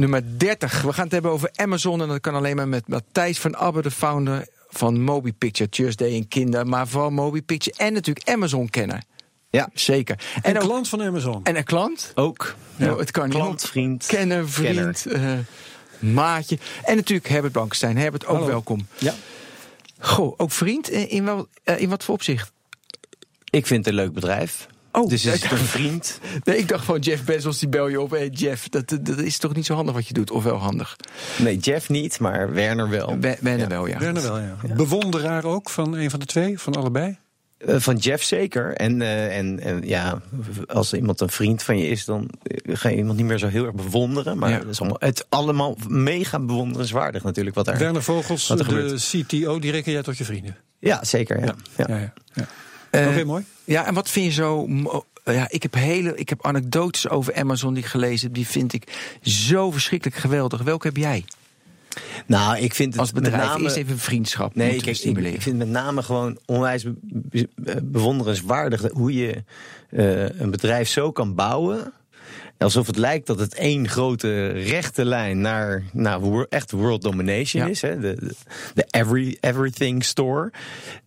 nummer 30. We gaan het hebben over Amazon en dat kan alleen maar met Matthijs van Abbe, de founder van MobiPicture, Tuesday en Kinder, maar vooral MobiPicture en natuurlijk Amazon kennen. Ja, zeker. En, een klant van Amazon. En een klant? Ook. Nou, het kan klant, niet. vriend. Kenner, vriend, uh, maatje. En natuurlijk Herbert Blankenstein. Herbert, ook Hallo. welkom. Ja. Goh, ook vriend? In, in, wel, uh, in wat voor opzicht? Ik vind het een leuk bedrijf. Oh, dus is het een vriend? Nee, ik dacht gewoon Jeff Bezos, die bel je op. Hey Jeff, dat, dat is toch niet zo handig wat je doet? Of wel handig? Nee, Jeff niet, maar Werner wel. We, Werner wel, ja. Werner wel, ja. ja. Bewonderaar ook van een van de twee, van allebei? Uh, van Jeff zeker. En, uh, en, en ja, als iemand een vriend van je is, dan ga je iemand niet meer zo heel erg bewonderen. Maar ja. het is allemaal, het allemaal mega bewonderenswaardig natuurlijk. Wat er, Werner Vogels, wat er de gebeurt. CTO, die reken jij tot je vrienden? Ja, zeker. Ja. ja. ja. Uh, Oké, okay, mooi. Ja, en wat vind je zo. Ja, ik heb hele, ik heb anekdotes over Amazon die ik gelezen heb. Die vind ik zo verschrikkelijk geweldig. Welke heb jij? Nou, ik vind het als bedrijf met name, eerst even vriendschap. Nee, ik, ik, ik vind met name gewoon onwijs be bewonderenswaardig hoe je uh, een bedrijf zo kan bouwen. Alsof het lijkt dat het één grote rechte lijn naar nou, echt world domination ja. is. Hè? De, de, de every, everything store.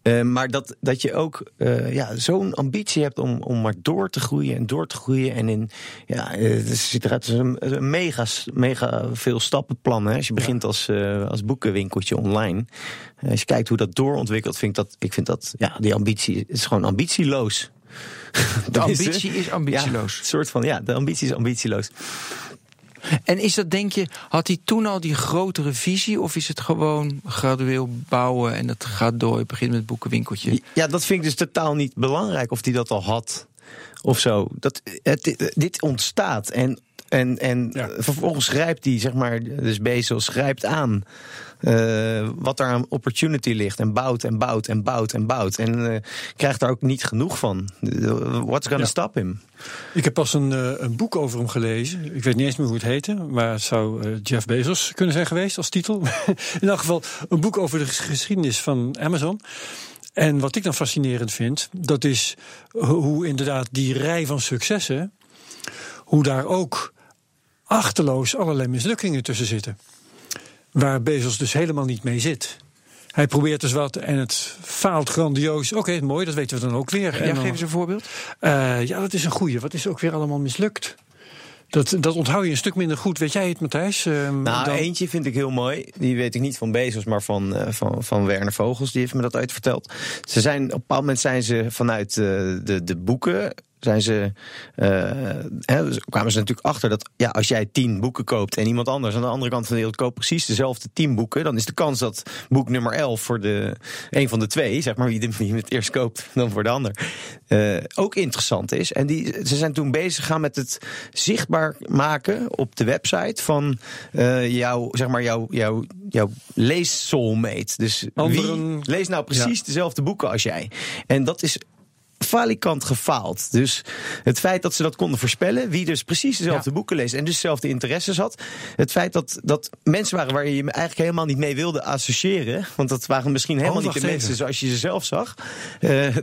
Uh, maar dat, dat je ook uh, ja, zo'n ambitie hebt om, om maar door te groeien en door te groeien. En in, ja, er zit eruit een, een mega, mega veel stappenplannen. Hè? Als je begint als, uh, als boekenwinkeltje online. Als je kijkt hoe dat doorontwikkelt, vind ik dat, ik vind dat ja, die ambitie is gewoon ambitieloos. De ambitie is ambitieloos. Ja, een soort van, ja, de ambitie is ambitieloos. En is dat, denk je, had hij toen al die grotere visie? Of is het gewoon gradueel bouwen en dat gaat door? Je begint met het boekenwinkeltje. Ja, dat vind ik dus totaal niet belangrijk of hij dat al had of zo. Dat, het, dit ontstaat en en, en ja. vervolgens grijpt die, zeg maar, dus Bezos grijpt aan uh, wat er aan opportunity ligt. En bouwt en bouwt en bouwt en bouwt. En uh, krijgt daar ook niet genoeg van. What's gonna ja. stop him? Ik heb pas een, uh, een, boek over hem gelezen. Ik weet niet eens meer hoe het heette. Maar het zou Jeff Bezos kunnen zijn geweest als titel. In elk geval een boek over de geschiedenis van Amazon. En wat ik dan fascinerend vind, dat is hoe inderdaad die rij van successen, hoe daar ook achterloos allerlei mislukkingen tussen zitten. Waar Bezos dus helemaal niet mee zit. Hij probeert dus wat en het faalt grandioos. Oké, okay, mooi, dat weten we dan ook weer. Ja, geef eens een voorbeeld. Uh, ja, dat is een goeie. Wat is ook weer allemaal mislukt? Dat, dat onthoud je een stuk minder goed. Weet jij het, Matthijs? Uh, nou, dan... eentje vind ik heel mooi. Die weet ik niet van Bezos, maar van, uh, van, van Werner Vogels. Die heeft me dat ooit verteld. Ze zijn, op een bepaald moment zijn ze vanuit uh, de, de boeken zijn ze, uh, hè, dus kwamen ze natuurlijk achter dat ja, als jij tien boeken koopt en iemand anders aan de andere kant van de wereld koopt precies dezelfde tien boeken, dan is de kans dat boek nummer 11 voor de een van de twee, zeg maar wie, de, wie het eerst koopt dan voor de ander, uh, ook interessant is. En die, ze zijn toen bezig gaan met het zichtbaar maken op de website van uh, jouw, zeg maar jouw, jouw, jouw lees-soulmate. Dus Anderen, wie leest nou precies ja. dezelfde boeken als jij? En dat is falikant gefaald. Dus het feit dat ze dat konden voorspellen, wie dus precies dezelfde ja. boeken leest en dus dezelfde interesses had. Het feit dat, dat mensen waren waar je je eigenlijk helemaal niet mee wilde associëren. Want dat waren misschien helemaal oh, niet de even. mensen zoals je ze zelf zag. Uh, uh,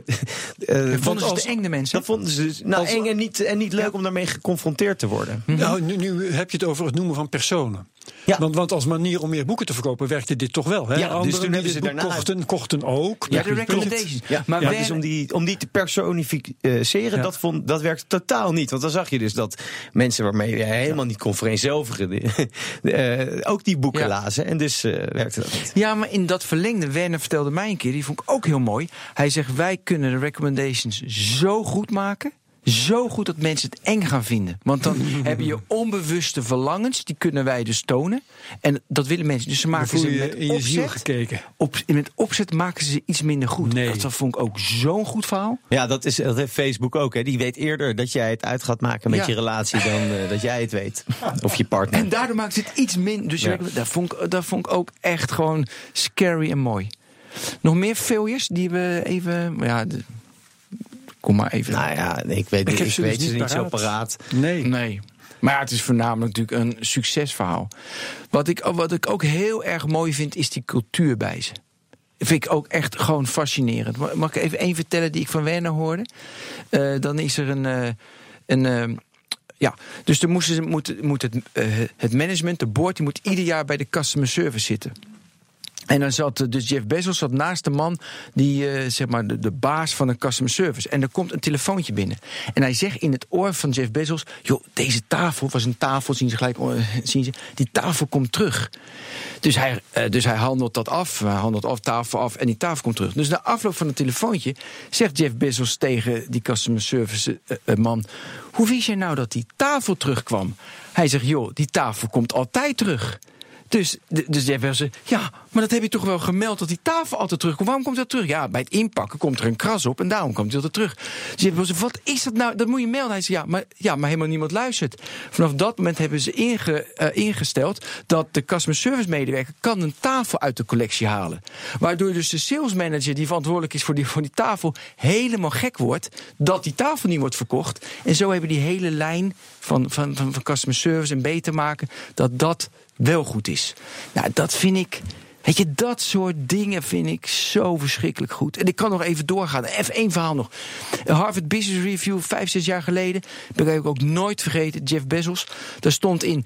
vonden ze als, eng de mensen? Dat vonden ze dus, nou, als, eng en niet, en niet leuk ja. om daarmee geconfronteerd te worden. Nou, nu, nu heb je het over het noemen van personen. Ja. Want, want, als manier om meer boeken te verkopen werkte dit toch wel. Hè? Ja, Anderen dus toen hebben ze daarna kochten, kochten ook. Ja, de recommendations. Ja, maar ja, dus om die, om die te personificeren, ja. dat, vond, dat werkte totaal niet. Want dan zag je dus dat mensen waarmee je helemaal niet kon vereenzelvigen, uh, ook die boeken lazen. En dus uh, werkte dat niet. Ja, maar in dat verlengde, Werner vertelde mij een keer, die vond ik ook heel mooi. Hij zegt, wij kunnen de recommendations zo goed maken Zo goed dat mensen het eng gaan vinden. Want dan heb je onbewuste verlangens, die kunnen wij dus tonen. En dat willen mensen. Dus ze maken ze met in je ziel opzet, gekeken. op, met opzet maken ze ze iets minder goed. Nee. Dat vond ik ook zo'n goed verhaal. Ja, dat, is, dat heeft Facebook ook. Hè. Die weet eerder dat jij het uit gaat maken met Ja. je relatie dan eh, dat jij het weet. Of je partner. En daardoor maakt het iets minder. Dus Ja. dat, vond ik, dat vond ik ook echt gewoon scary en mooi. Nog meer failures die we even. Ja, kom maar even. Nou ja, ik weet, Ik ik ze weet dus ze niet niet zo paraat. Nee. Nee. Maar ja, het is voornamelijk natuurlijk een succesverhaal. Wat ik, wat ik ook heel erg mooi vind, is die cultuur bij ze. Dat vind ik ook echt gewoon fascinerend. Ma- Mag ik even één vertellen die ik van Werner hoorde? Eh, dan is er een. eh, een eh, ja, dus dan moesten ze, moet, moet het, het management, de board, die moet ieder jaar bij de customer service zitten. En dan zat eh, dus Jeff Bezos zat naast de man die eh, zeg maar de, baas van een customer service. En er komt een telefoontje binnen. En hij zegt in het oor van Jeff Bezos: joh, deze tafel was een tafel, zien ze gelijk, eh, zien ze, die tafel komt terug. Dus hij, dus hij handelt dat af, hij handelt af, tafel af en die tafel komt terug. Dus na afloop van het telefoontje zegt Jeff Bezos tegen die customer service man: hoe wist je nou dat die tafel terugkwam? Hij zegt: joh, die tafel komt altijd terug. Dus, dus Jeff zegt, ja, maar dat heb je toch wel gemeld dat die tafel altijd terugkomt. Waarom komt dat terug? Ja, bij het inpakken komt er een kras op en daarom komt hij altijd terug. Dus Jeff wat is dat nou? Dat moet je melden. Hij zegt, ja, maar, ja, maar helemaal niemand luistert. Vanaf dat moment hebben ze eh, ingesteld dat de customer service medewerker kan een tafel uit de collectie halen. Waardoor dus de sales manager die verantwoordelijk is voor die, voor die tafel helemaal gek wordt dat die tafel niet wordt verkocht. En zo hebben die hele lijn van, van, van, van customer service en beter maken dat dat wel goed is. Nou, dat vind ik. Weet je, dat soort dingen vind ik zo verschrikkelijk goed. En ik kan nog even doorgaan. Even één verhaal nog. Harvard Business Review, vijf, zes jaar geleden. Ben ik ook nooit vergeten. Jeff Bezos. Daar stond in.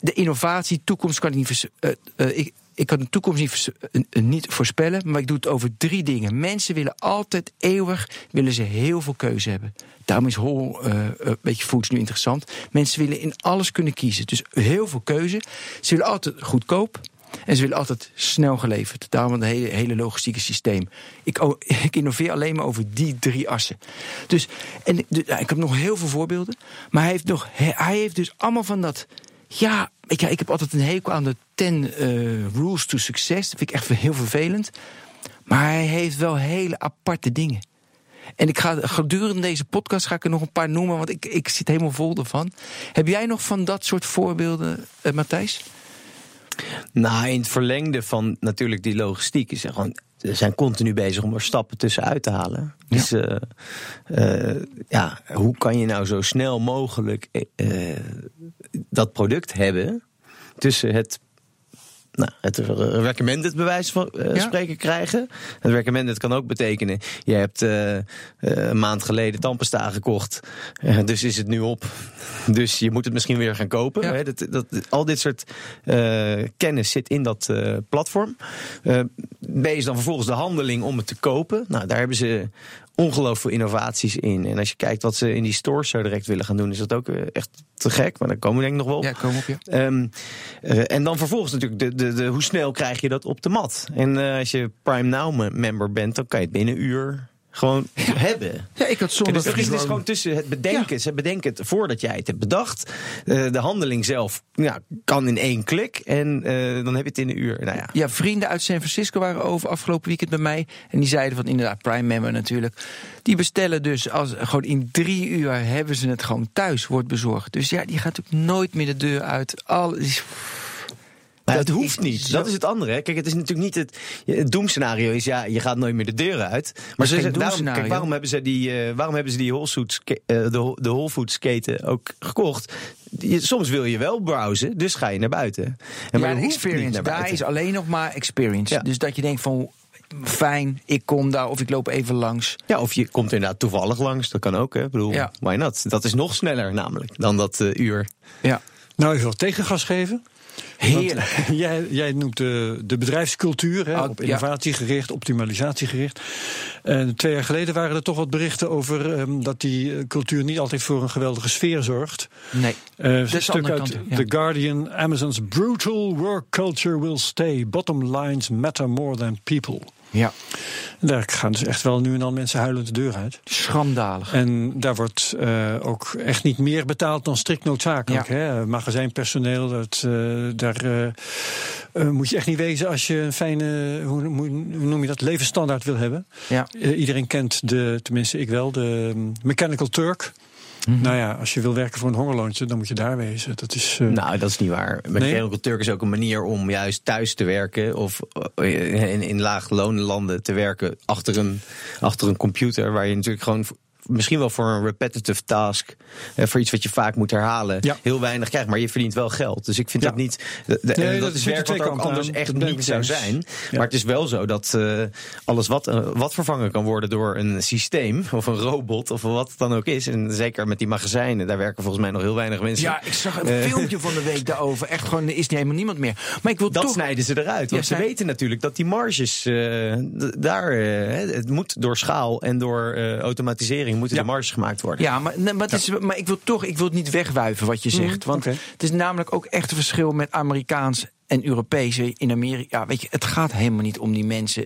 De innovatie, toekomst kan ik niet. eh, ik, kan de toekomst niet, eh, niet voorspellen. Maar ik doe het over drie dingen. Mensen willen altijd eeuwig. willen ze heel veel keuze hebben. Daarom is whole eh, eh, beetje foods nu interessant. Mensen willen in alles kunnen kiezen. Dus heel veel keuze. Ze willen altijd goedkoop. En ze willen altijd snel geleverd. Daarom het hele, hele logistieke systeem. Ik, ik innoveer alleen maar over die drie assen. Dus, en ik heb nog heel veel voorbeelden. Maar hij heeft, nog, hij heeft dus allemaal van dat. Ja, ik, ik heb altijd een hekel aan de 10 eh, rules to success. Dat vind ik echt heel vervelend. Maar hij heeft wel hele aparte dingen. En ik ga gedurende deze podcast ga ik er nog een paar noemen, want ik, ik zit helemaal vol ervan. Heb jij nog van dat soort voorbeelden, eh, Matthijs? Nou, in het verlengde van natuurlijk die logistiek is er gewoon. Ze zijn continu bezig om er stappen tussenuit te halen. Dus eh, eh, ja, hoe kan je nou zo snel mogelijk dat product hebben tussen het nou, het recommended bewijs van eh, Ja. spreken krijgen. Het recommended kan ook betekenen, je hebt eh, eh, een maand geleden tandpasta gekocht, dus is het nu op. Dus je moet het misschien weer gaan kopen. Ja. Hè, dat, dat, al dit soort kennis zit in dat platform. B is dan vervolgens de handeling om het te kopen. Nou, daar hebben ze ongelooflijk veel innovaties in. En als je kijkt wat ze in die stores zo direct willen gaan doen, is dat ook eh, echt te gek. Maar daar komen we denk ik nog wel op. Ja, kom op, ja. Ehm, eh, en dan vervolgens natuurlijk, de, de, de, hoe snel krijg je dat op de mat? En eh, als je Prime Now me- member bent, dan kan je het binnen een uur gewoon hebben. Ja, ik had En zondag dus er is dus gewoon tussen het bedenken, ze bedenken het voordat jij het hebt bedacht. Eh, de handeling zelf ja, kan in één klik en eh, dan heb je het in een uur. Nou ja. Ja, vrienden uit San Francisco waren over afgelopen weekend bij mij. En die zeiden van inderdaad, Prime member natuurlijk. Die bestellen dus als gewoon in drie uur hebben ze het gewoon thuis, wordt bezorgd. Dus ja, die gaat natuurlijk nooit meer de deur uit. Alles. Maar Dat hoeft niet. zo- Dat is het andere. hè. Kijk, het is natuurlijk niet het, het doemscenario. Is ja, je gaat nooit meer de deuren uit. Maar ze, daarom, kijk, waarom hebben ze die, eh, waarom hebben ze die Whole Foods, eh, de, de Whole Foods keten ook gekocht? Je- soms wil je wel browsen, dus ga je naar buiten. En Ja, maar je experience. niet naar Daar is alleen nog maar experience. Ja. Dus dat je denkt van fijn, ik kom daar of ik loop even langs. Ja, of je komt inderdaad toevallig langs. Dat kan ook. Hè. Ik bedoel, Ja. why not? Dat is nog sneller namelijk dan dat eh, uur. Ja, Nou, ik wil tegengas geven. Heerlijk. Want jij, jij noemt de, de bedrijfscultuur, hè, Ah, op ja. innovatie gericht, optimalisatie gericht. En twee jaar geleden waren er toch wat berichten over ehm, dat die eh, cultuur niet altijd voor een geweldige sfeer zorgt. Nee. Eh, is een stuk uit kant, ja. The Guardian, Amazon's brutal work culture will stay. Bottom lines matter more than people. Ja. Daar gaan dus echt wel nu en dan mensen huilend de deur uit. Schandalig. En daar wordt uh, ook echt niet meer betaald dan strikt noodzakelijk. Ja. Hè? Magazijnpersoneel, dat, uh, daar uh, moet je echt niet wezen als je een fijne, hoe, hoe noem je dat, levensstandaard wil hebben. Ja. iedereen kent de, tenminste ik wel, de um, Mechanical Turk. Mm-hmm. Nou ja, als je wil werken voor een hongerloontje, dan moet je daar wezen. Dat is, uh... Nou, dat is niet waar. Mechanical nee? Turk is ook een manier om juist thuis te werken of in, in laaglonenlanden te werken achter een, achter een computer, waar je natuurlijk gewoon misschien wel voor een repetitive task, eh, voor iets wat je vaak moet herhalen, ja. heel weinig krijgt. Maar je verdient wel geld. Dus ik vind ja. dat niet. De, de, nee, dat, dat is werk wat ook anders echt niet zou zijn. Maar het is wel zo dat uh, alles wat, uh, wat vervangen kan worden door een systeem of een robot of wat het dan ook is. En zeker met die magazijnen, daar werken volgens mij nog heel weinig mensen. Ja, ik zag een filmpje van de week daarover. Echt gewoon, er is niet helemaal niemand meer. Maar ik wil dat toch... snijden ze eruit. Want ze weten natuurlijk dat die marges daar, het moet door schaal en door automatisering moeten de marges gemaakt worden. Ja, maar, maar, het is, maar ik wil toch ik wil het niet wegwuiven wat je zegt. Want okay. het is namelijk ook echt een verschil met Amerikaans en Europese in Amerika. Weet je, het gaat helemaal niet om die mensen.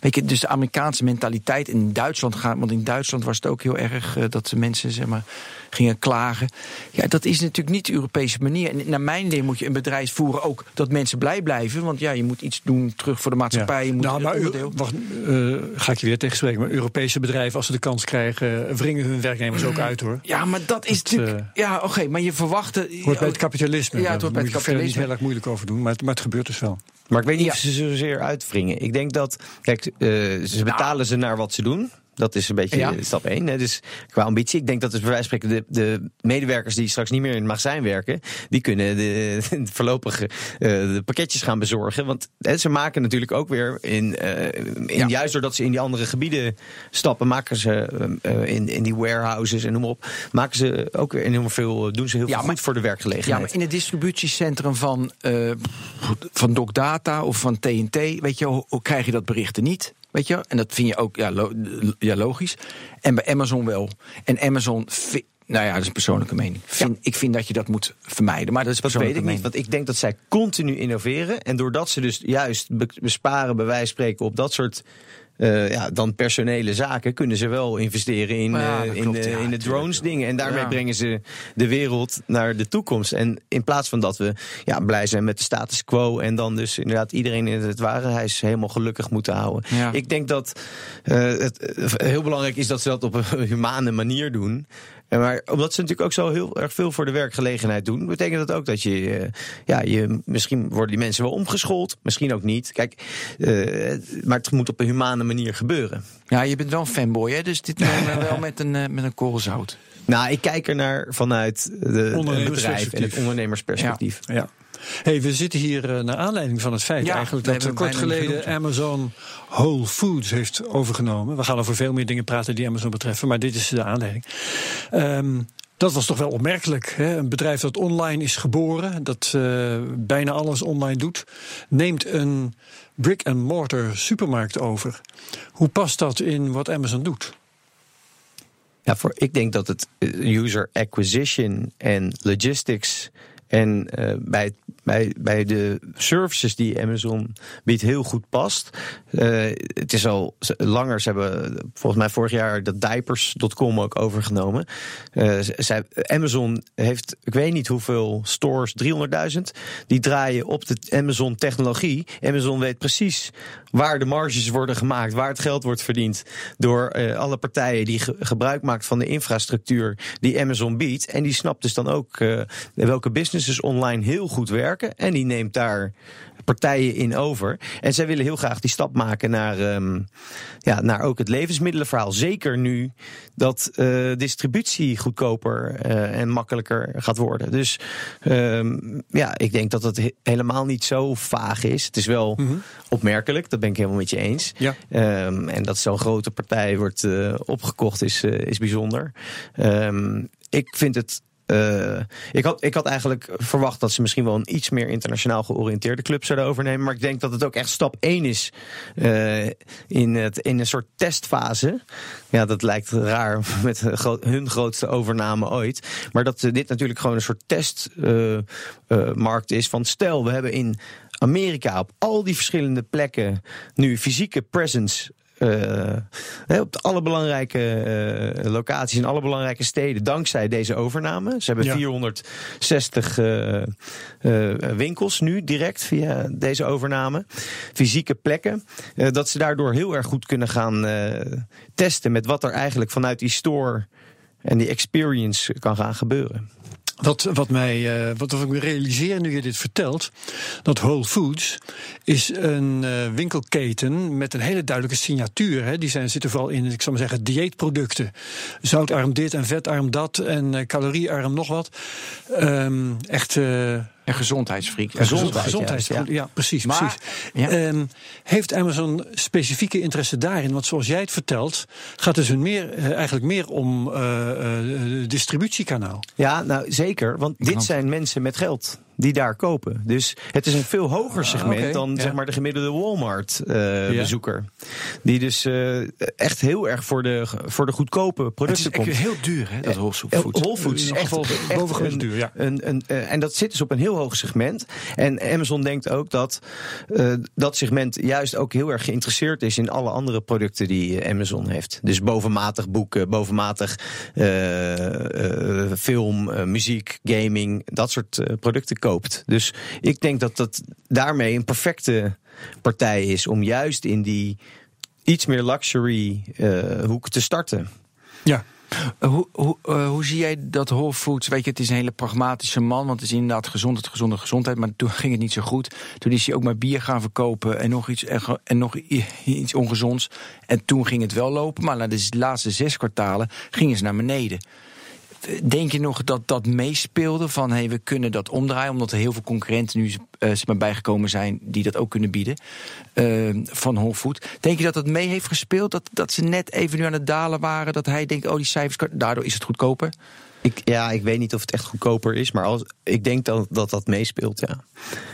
Weet je, dus de Amerikaanse mentaliteit in Duitsland gaat. Want in Duitsland was het ook heel erg uh, dat de mensen zeg maar, gingen klagen. Ja, dat is natuurlijk niet de Europese manier. En naar mijn idee moet je een bedrijf voeren ook dat mensen blij blijven. Want ja, je moet iets doen terug voor de maatschappij. Ja. Je moet nou, maar wacht, uh, ga ik je weer tegenspreken. Maar Europese bedrijven, als ze de kans krijgen, wringen hun werknemers ook uit hoor. Ja, maar dat is dat, natuurlijk. Uh, ja, oké, okay, maar je verwachtte. Hoort bij het kapitalisme. Ja, het hoort bij het kapitalisme. niet heel erg moeilijk over doen. Maar het, maar het gebeurt dus wel. Maar ik weet niet ja. of ze zozeer uitwringen. Ik denk dat, kijk, uh, ze betalen nou. ze naar wat ze doen. Dat is een beetje ja. stap 1. Hè. Dus qua ambitie. Ik denk dat dus bij wijze van spreken de, de medewerkers die straks niet meer in het magazijn werken, die kunnen de, voorlopig uh, de pakketjes gaan bezorgen. Want hè, ze maken natuurlijk ook weer in, uh, in ja. juist doordat ze in die andere gebieden stappen, maken ze uh, in, in die warehouses en noem maar op, maken ze ook weer enorm veel, doen ze heel ja, veel maar, goed voor de werkgelegenheid. Ja, maar in het distributiecentrum van, van DocData of van TNT, weet je, hoe, hoe krijg je dat berichten niet? Weet je, en dat vind je ook ja, lo ja, logisch. En bij Amazon wel. En Amazon. Nou ja, dat is een persoonlijke mening. Vind, ja. Ik vind dat je dat moet vermijden. Maar dat is dat weet ik mening. niet. Want ik denk dat zij continu innoveren. En doordat ze dus juist besparen, bij wijze van spreken, op dat soort. Uh, ja, dan personele zaken kunnen ze wel investeren in, ja, uh, in, klopt, de, ja, in de drones dingen. En daarmee Ja. brengen ze de wereld naar de toekomst. En in plaats van dat we ja, blij zijn met de status quo en dan dus inderdaad iedereen in het warenhuis helemaal gelukkig moeten houden. Ik denk dat uh, het heel belangrijk is dat ze dat op een humane manier doen. En Maar omdat ze natuurlijk ook zo heel erg veel voor de werkgelegenheid doen, betekent dat ook dat je, uh, ja, je misschien worden die mensen wel omgeschoold, misschien ook niet. Kijk, uh, maar het moet op een humane manier gebeuren. Ja, je bent wel een fanboy, hè? dus dit nemen we wel met een, uh, met een korrel zout. Nou, ik kijk er naar vanuit de bedrijf en het ondernemersperspectief. Ja. ja. Hey, we zitten hier uh, naar aanleiding van het feit Ja, eigenlijk we dat hebben kort bijna niet geleden genoemd. Amazon Whole Foods heeft overgenomen. We gaan over veel meer dingen praten die Amazon betreffen, maar dit is de aanleiding. Um, dat was toch wel opmerkelijk. Hè? Een bedrijf dat online is geboren, dat uh, bijna alles online doet, neemt een brick-and-mortar supermarkt over. Hoe past dat in wat Amazon doet? Ja, voor, ik denk dat het user acquisition en logistics en uh, bij, bij, bij de services die Amazon biedt heel goed past. Uh, het is al langer, ze hebben volgens mij vorig jaar dat diapers.com ook overgenomen. Uh, Amazon heeft, ik weet niet hoeveel stores, 300.000, die draaien op de Amazon technologie. Amazon weet precies waar de marges worden gemaakt, waar het geld wordt verdiend door uh, alle partijen die ge gebruik maakt van de infrastructuur die Amazon biedt. En die snapt dus dan ook welke businesses online heel goed werken. En die neemt daar partijen in over. En zij willen heel graag die stap maken naar, um, ja, naar ook het levensmiddelenverhaal. Zeker nu dat uh, distributie goedkoper uh, en makkelijker gaat worden. Dus um, ja, ik denk dat het he helemaal niet zo vaag is. Het is wel mm -hmm. opmerkelijk, dat ben ik helemaal met je eens. Ja. Um, en dat zo'n grote partij wordt uh, opgekocht is, is bijzonder. ik vind het uh, ik, had, ik had eigenlijk verwacht dat ze misschien wel een iets meer internationaal georiënteerde club zouden overnemen. Maar ik denk dat het ook echt stap 1 is uh, in, het, in een soort testfase. Ja, dat lijkt raar met hun grootste overname ooit. Maar dat dit natuurlijk gewoon een soort testmarkt is. Van stel, we hebben in Amerika op al die verschillende plekken nu fysieke presence uh, op alle belangrijke uh, locaties in alle belangrijke steden, dankzij deze overname. Ze hebben ja. 460 uh, winkels nu direct via deze overname. Fysieke plekken. dat ze daardoor heel erg goed kunnen gaan testen met wat er eigenlijk vanuit die store en die experience kan gaan gebeuren. Wat, wat, mij, uh, wat ik me realiseer nu je dit vertelt, dat Whole Foods is een uh, winkelketen met een hele duidelijke signatuur. Hè. Die zijn, zitten vooral in, ik zou maar zeggen, dieetproducten. Zoutarm dit en vetarm dat en uh, caloriearm nog wat. Um, echt en gezondheidsfreak. Gezondheid, gezondheidsfreak, ja. ja. precies. Maar, precies. Ja. Um, heeft Amazon specifieke interesse daarin? Want zoals jij het vertelt, gaat het hun meer, eigenlijk meer om uh, uh, distributiekanaal. Ja, nou zeker. Want dit zijn mensen met geld die daar kopen. Dus het is een veel hoger ah, segment okay, dan ja. zeg maar de gemiddelde Walmart-bezoeker. Uh, ja. Die dus uh, echt heel erg voor de, voor de goedkope producten komt. Het is heel duur, hè, dat Whole Foods. Whole Foods is echt, echt een, duur, ja. Een, een, en dat zit dus op een heel hoog segment. En Amazon denkt ook dat uh, dat segment juist ook heel erg geïnteresseerd is in alle andere producten die Amazon heeft. Dus bovenmatig boeken, bovenmatig film, muziek, gaming, dat soort producten koopt. Dus ik denk dat dat daarmee een perfecte partij is om juist in die iets meer luxury uh, hoek te starten. Ja. Uh, hoe, hoe, uh, hoe zie jij dat Whole Foods? Weet je, het is een hele pragmatische man, want het is inderdaad gezondheid, gezonde gezondheid. Maar toen ging het niet zo goed. Toen is hij ook maar bier gaan verkopen en nog iets, en nog iets ongezonds. En toen ging het wel lopen, maar na de laatste zes kwartalen gingen ze naar beneden. Denk je nog dat dat meespeelde van hey, we kunnen dat omdraaien, omdat er heel veel concurrenten nu uh, maar bijgekomen zijn die dat ook kunnen bieden uh, van Whole. Denk je dat dat mee heeft gespeeld? Dat, dat ze net even nu aan het dalen waren, dat hij denkt, oh die cijfers, daardoor is het goedkoper? Ik, ja, ik weet niet of het echt goedkoper is, maar als, ik denk dat dat, dat meespeelt, ja. Ik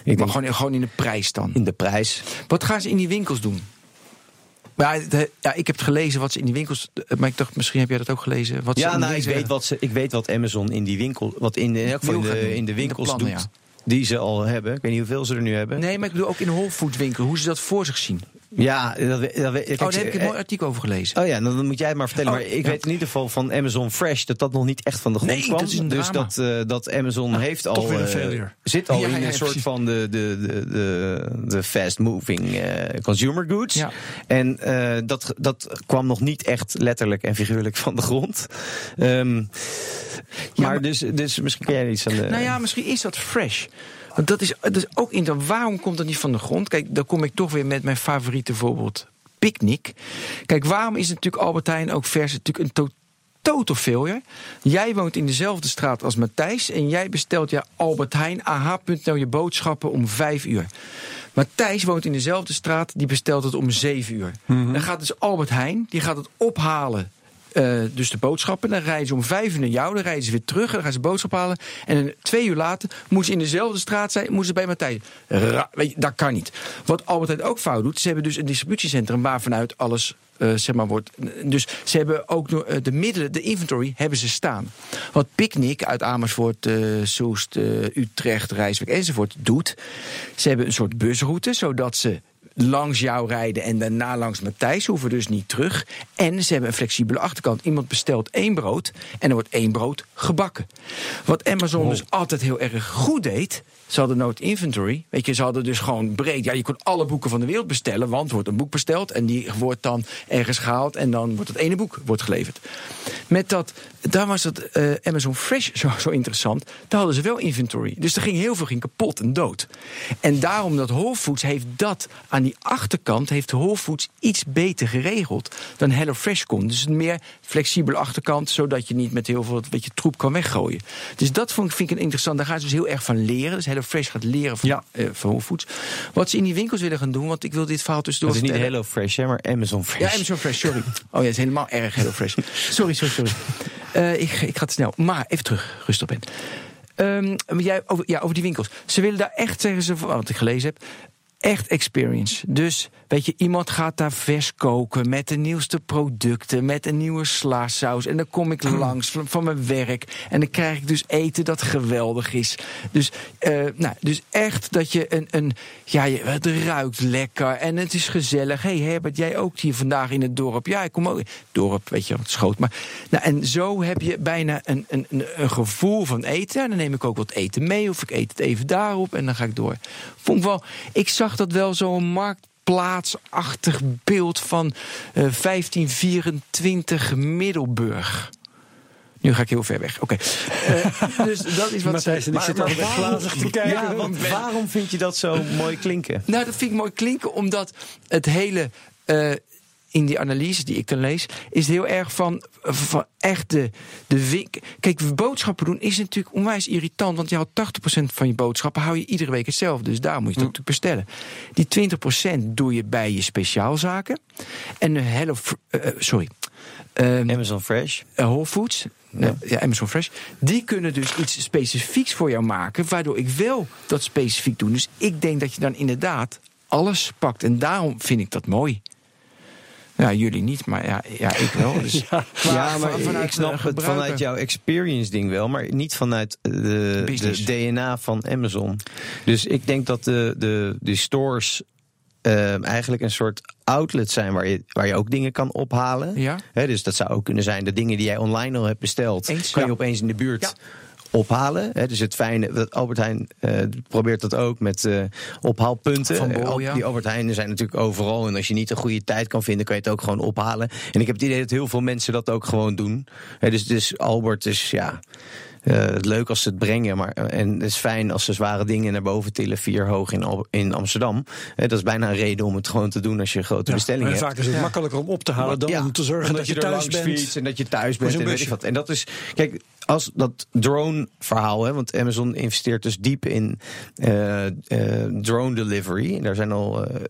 maar denk, gewoon, gewoon in de prijs dan? In de prijs. Wat gaan ze in die winkels doen? Maar ja, ik heb het gelezen wat ze in die winkels. Maar ik dacht, misschien heb jij dat ook gelezen. Wat ja, nou, ik weet wat, ze, ik weet wat Amazon in die winkel. Wat in, in, in, de, in de winkels de plannen, doet. Ja. Die ze al hebben. Ik weet niet hoeveel ze er nu hebben. Nee, maar ik bedoel ook in de Whole Foods winkel. Hoe ze dat voor zich zien. Ja, dat, dat, oh, daar heb ik een mooi artikel over gelezen. Oh ja, dan moet jij het maar vertellen. Oh, maar ik ja. weet in ieder geval van Amazon Fresh dat dat nog niet echt van de grond nee, kwam. Dat dus dat, uh, dat Amazon ah, heeft al. Uh, zit al ja, in een soort precies. van de, de, de, de, de fast moving uh, consumer goods. En dat, dat kwam nog niet echt letterlijk en figuurlijk van de grond. Um, maar, maar dus, dus misschien kan jij iets aan de. Nou ja, misschien is dat fresh. Want dat is, dat is ook interessant. Waarom komt dat niet van de grond? Kijk, dan kom ik toch weer met mijn favoriete voorbeeld. Picnic. Kijk, waarom is natuurlijk Albert Heijn ook vers? Natuurlijk een totaal total failure. Jij woont in dezelfde straat als Matthijs en jij bestelt ja Albert Heijn ah.nl je boodschappen om vijf uur. Matthijs woont in dezelfde straat, die bestelt het om zeven uur. Mm -hmm. Dan gaat dus Albert Heijn, die gaat het ophalen uh, dus de boodschappen. Dan rijden ze om vijf uur naar jou, dan rijden ze weer terug. Dan gaan ze boodschappen halen. En twee uur later moeten ze in dezelfde straat zijn, moeten ze bij Matthijs. Dat kan niet. Wat Albert ook fout doet, ze hebben dus een distributiecentrum waar vanuit alles uh, zeg maar wordt. Dus ze hebben ook uh, de middelen, de inventory hebben ze staan. Wat Picnic uit Amersfoort, uh, Soest, Utrecht, Rijswijk enzovoort doet. Ze hebben een soort busroute, zodat ze langs jou rijden en daarna langs Matthijs. hoeven dus niet terug. En ze hebben een flexibele achterkant. Iemand bestelt één brood en er wordt één brood gebakken. Wat Amazon oh. dus altijd heel erg goed deed. Ze hadden nooit inventory. Weet je, ze hadden dus gewoon breed. Ja, je kon alle boeken van de wereld bestellen. Want wordt een boek besteld. En die wordt dan ergens gehaald. En dan wordt het ene boek wordt geleverd. Met dat, daar was het uh, Amazon Fresh zo, zo interessant. Daar hadden ze wel inventory. Dus er ging heel veel ging kapot en dood. En daarom dat Whole Foods heeft dat aan die achterkant. Heeft Whole Foods iets beter geregeld dan HelloFresh kon. Dus een meer flexibele achterkant. Zodat je niet met heel veel beetje troep kan weggooien. Dus dat vond, vind ik interessant. Daar gaan ze dus heel erg van leren. Dus HelloFresh gaat leren van, ja. uh, van Foods. Wat ze in die winkels willen gaan doen, want ik wil dit verhaal tussendoor Het is niet HelloFresh, hè, maar Amazon Fresh. Ja, Amazon Fresh, sorry. Oh ja, het is helemaal erg HelloFresh. sorry, sorry, sorry. Eh, ik, ik ga te snel. Maar even terug, rustig ben. Ehm, jij, over, ja, over die winkels. Ze willen daar echt, zeggen ze, wat ik gelezen heb, echt experience. Dus weet je, iemand gaat daar vers koken met de nieuwste producten, met een nieuwe slaasaus. En dan kom ik langs van, van mijn werk en dan krijg ik dus eten dat geweldig is. Dus, eh, nou, dus echt dat je een, een ja, je, het ruikt lekker en het is gezellig. hey Herbert, jij ook hier vandaag in het dorp? Ja, ik kom ook. Dorp, weet je, wat schoot. Maar, nou, en zo heb je bijna een, een, een gevoel van eten. En dan neem ik ook wat eten mee of ik eet het even daarop en dan ga ik door. Vond ik wel, ik zag dat wel zo'n marktplaatsachtig beeld van eh 1524 Middelburg. Nu ga ik heel ver weg. Oké. Eh, dus dat is wat Matthijs en ik zitten maar altijd glazig te kijken. Ja, want waarom vind je dat zo mooi klinken? Nou, dat vind ik mooi klinken, omdat het hele. eh, in die analyse die ik dan lees, is heel erg van, van echt de, de wink. Kijk, boodschappen doen is natuurlijk onwijs irritant. Want je houdt 80% van je boodschappen hou je iedere week hetzelfde. Dus daar moet je het ook natuurlijk bestellen. Die 20% doe je bij je speciaalzaken. En de Hello, Fr- eh, eh, sorry. Ehm, Amazon Fresh. eh, Whole Foods, ja. ja, Amazon Fresh, die kunnen dus iets specifieks voor jou maken, waardoor ik wel dat specifiek doe. Dus ik denk dat je dan inderdaad alles pakt. En daarom vind ik dat mooi. Ja, jullie niet, maar ja, ja ik wel. Dus. ja, maar vanuit, ik snap eh, het gebruiker. vanuit jouw experience ding wel, maar niet vanuit de, de. DNA van Amazon. Dus ik denk dat de, de, de stores eh, eigenlijk een soort outlet zijn waar je, waar je ook dingen kan ophalen. Ja. Hè, dus dat zou ook kunnen zijn de dingen die jij online al hebt besteld, Eens, kan je ja. opeens in de buurt. Ja. Ophalen. Hè, dus het fijne, dat Albert Heijn eh, probeert dat ook met eh, ophaalpunten. Van Bol, Eh, ja. Die Albert Heijnen zijn natuurlijk overal. En als je niet een goede tijd kan vinden, kan je het ook gewoon ophalen. En ik heb het idee dat heel veel mensen dat ook gewoon doen. Hè, dus, dus Albert is ja. Eh, leuk als ze het brengen, maar eh, en het is fijn als ze zware dingen naar boven tillen, vier hoog in, Al- in Amsterdam. Hè, dat is bijna een reden om het gewoon te doen als je grote Ja, bestellingen en hebt. vaak is het makkelijker om op te halen dan Ja, om te zorgen en dat, je er thuis langs bent. en dat je thuis bent en weet ik wat. En dat is, kijk, als dat drone-verhaal, hè, want Amazon investeert dus diep in eh, eh, drone delivery. En daar zijn al eh,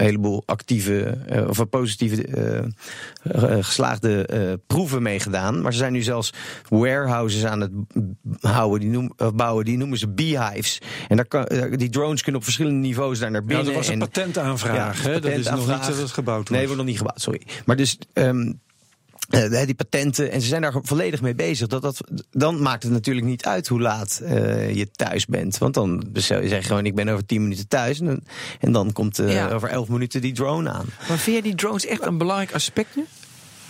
een heleboel actieve eh, of positieve eh, eh, geslaagde proeven mee gedaan. Maar ze zijn nu zelfs warehouses aan het houden, die bouwen, die noemen ze beehives. En daar kan, die drones kunnen op verschillende niveaus daar naar Ja, binnen. dat was een en- patentaanvraag. Ja, hè? Dat is nog niet dat het gebouwd wordt. Nee, wordt nog niet gebouwd, sorry. Maar dus. ehm, eh, die patenten, en ze zijn daar volledig mee bezig. Dat dat, dan maakt het natuurlijk niet uit hoe laat eh, je thuis bent. Want dan bestel je zeg gewoon: ik ben over 10 minuten thuis. En dan, en dan komt eh, Ja. over 11 minuten die drone aan. Maar vind jij die drones echt een belangrijk aspect nu?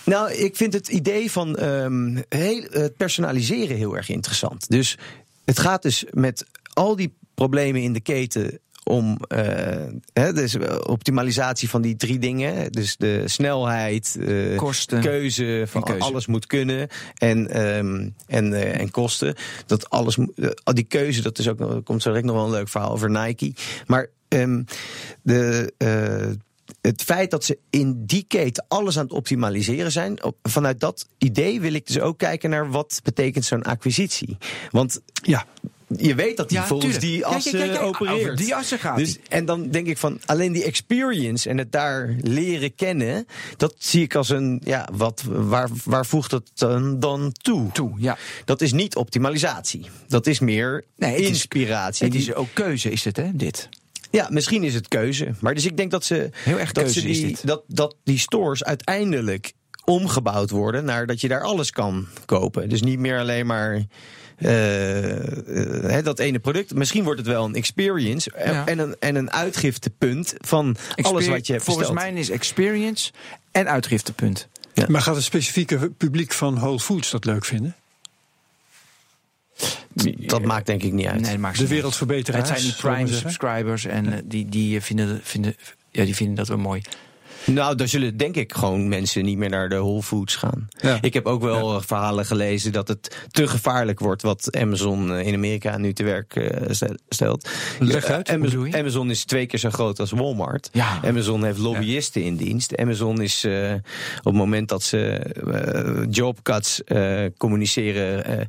Nou, ik vind het idee van ehm, heel, het personaliseren heel erg interessant. Dus het gaat dus met al die problemen in de keten om eh, hè, dus optimalisatie van die drie dingen. Dus de snelheid, eh, Kosten keuze van keuze. alles moet kunnen en, ehm, en, eh, en kosten. Dat alles, eh, die keuze, dat is ook komt zo direct nog wel een leuk verhaal over Nike. Maar ehm, de. eh, het feit dat ze in die keten alles aan het optimaliseren zijn, op- vanuit dat idee wil ik dus ook kijken naar wat betekent zo'n acquisitie. Want Ja, je weet dat die Ja, volgens tuurlijk. die assen opereert. over die assen gaat dus. En dan denk ik van alleen die experience en het daar leren kennen, dat zie ik als een ja, wat waar, waar voegt dat dan, dan toe? Toe, ja. Dat is niet optimalisatie. Dat is meer Nee, het is- inspiratie. Het is ook keuze, is het, hè? Dit. ja, misschien is het keuze. Maar dus ik denk dat ze, Heel erg dat, keuze ze die, dat, dat die stores uiteindelijk omgebouwd worden naar dat je daar alles kan kopen. Dus niet meer alleen maar eh, eh, hè, dat ene product. Misschien wordt het wel een experience en- Ja. en, een, en een uitgiftepunt van alles wat je hebt Volgens besteld. mij is experience en uitgiftepunt. maar gaat het specifieke publiek van Whole Foods dat leuk vinden? Dat maakt denk ik niet uit. Nee, dat maakt De niet uit. wereldverbeteraars, Het zijn die Prime subscribers en eh, die, die, eh, vinden, vinden, ja, die vinden dat wel mooi. Nou, daar zullen denk ik gewoon mensen niet meer naar de Whole Foods gaan. Ja. Ik heb ook wel eh, verhalen gelezen dat het te gevaarlijk wordt wat Amazon eh, in Amerika nu te werk eh, stel- stelt. Leg uit, Amazon, is twee keer zo groot als Walmart. Ja. Amazon heeft lobbyisten in dienst. Amazon is op het moment dat ze eh, jobcuts communiceren.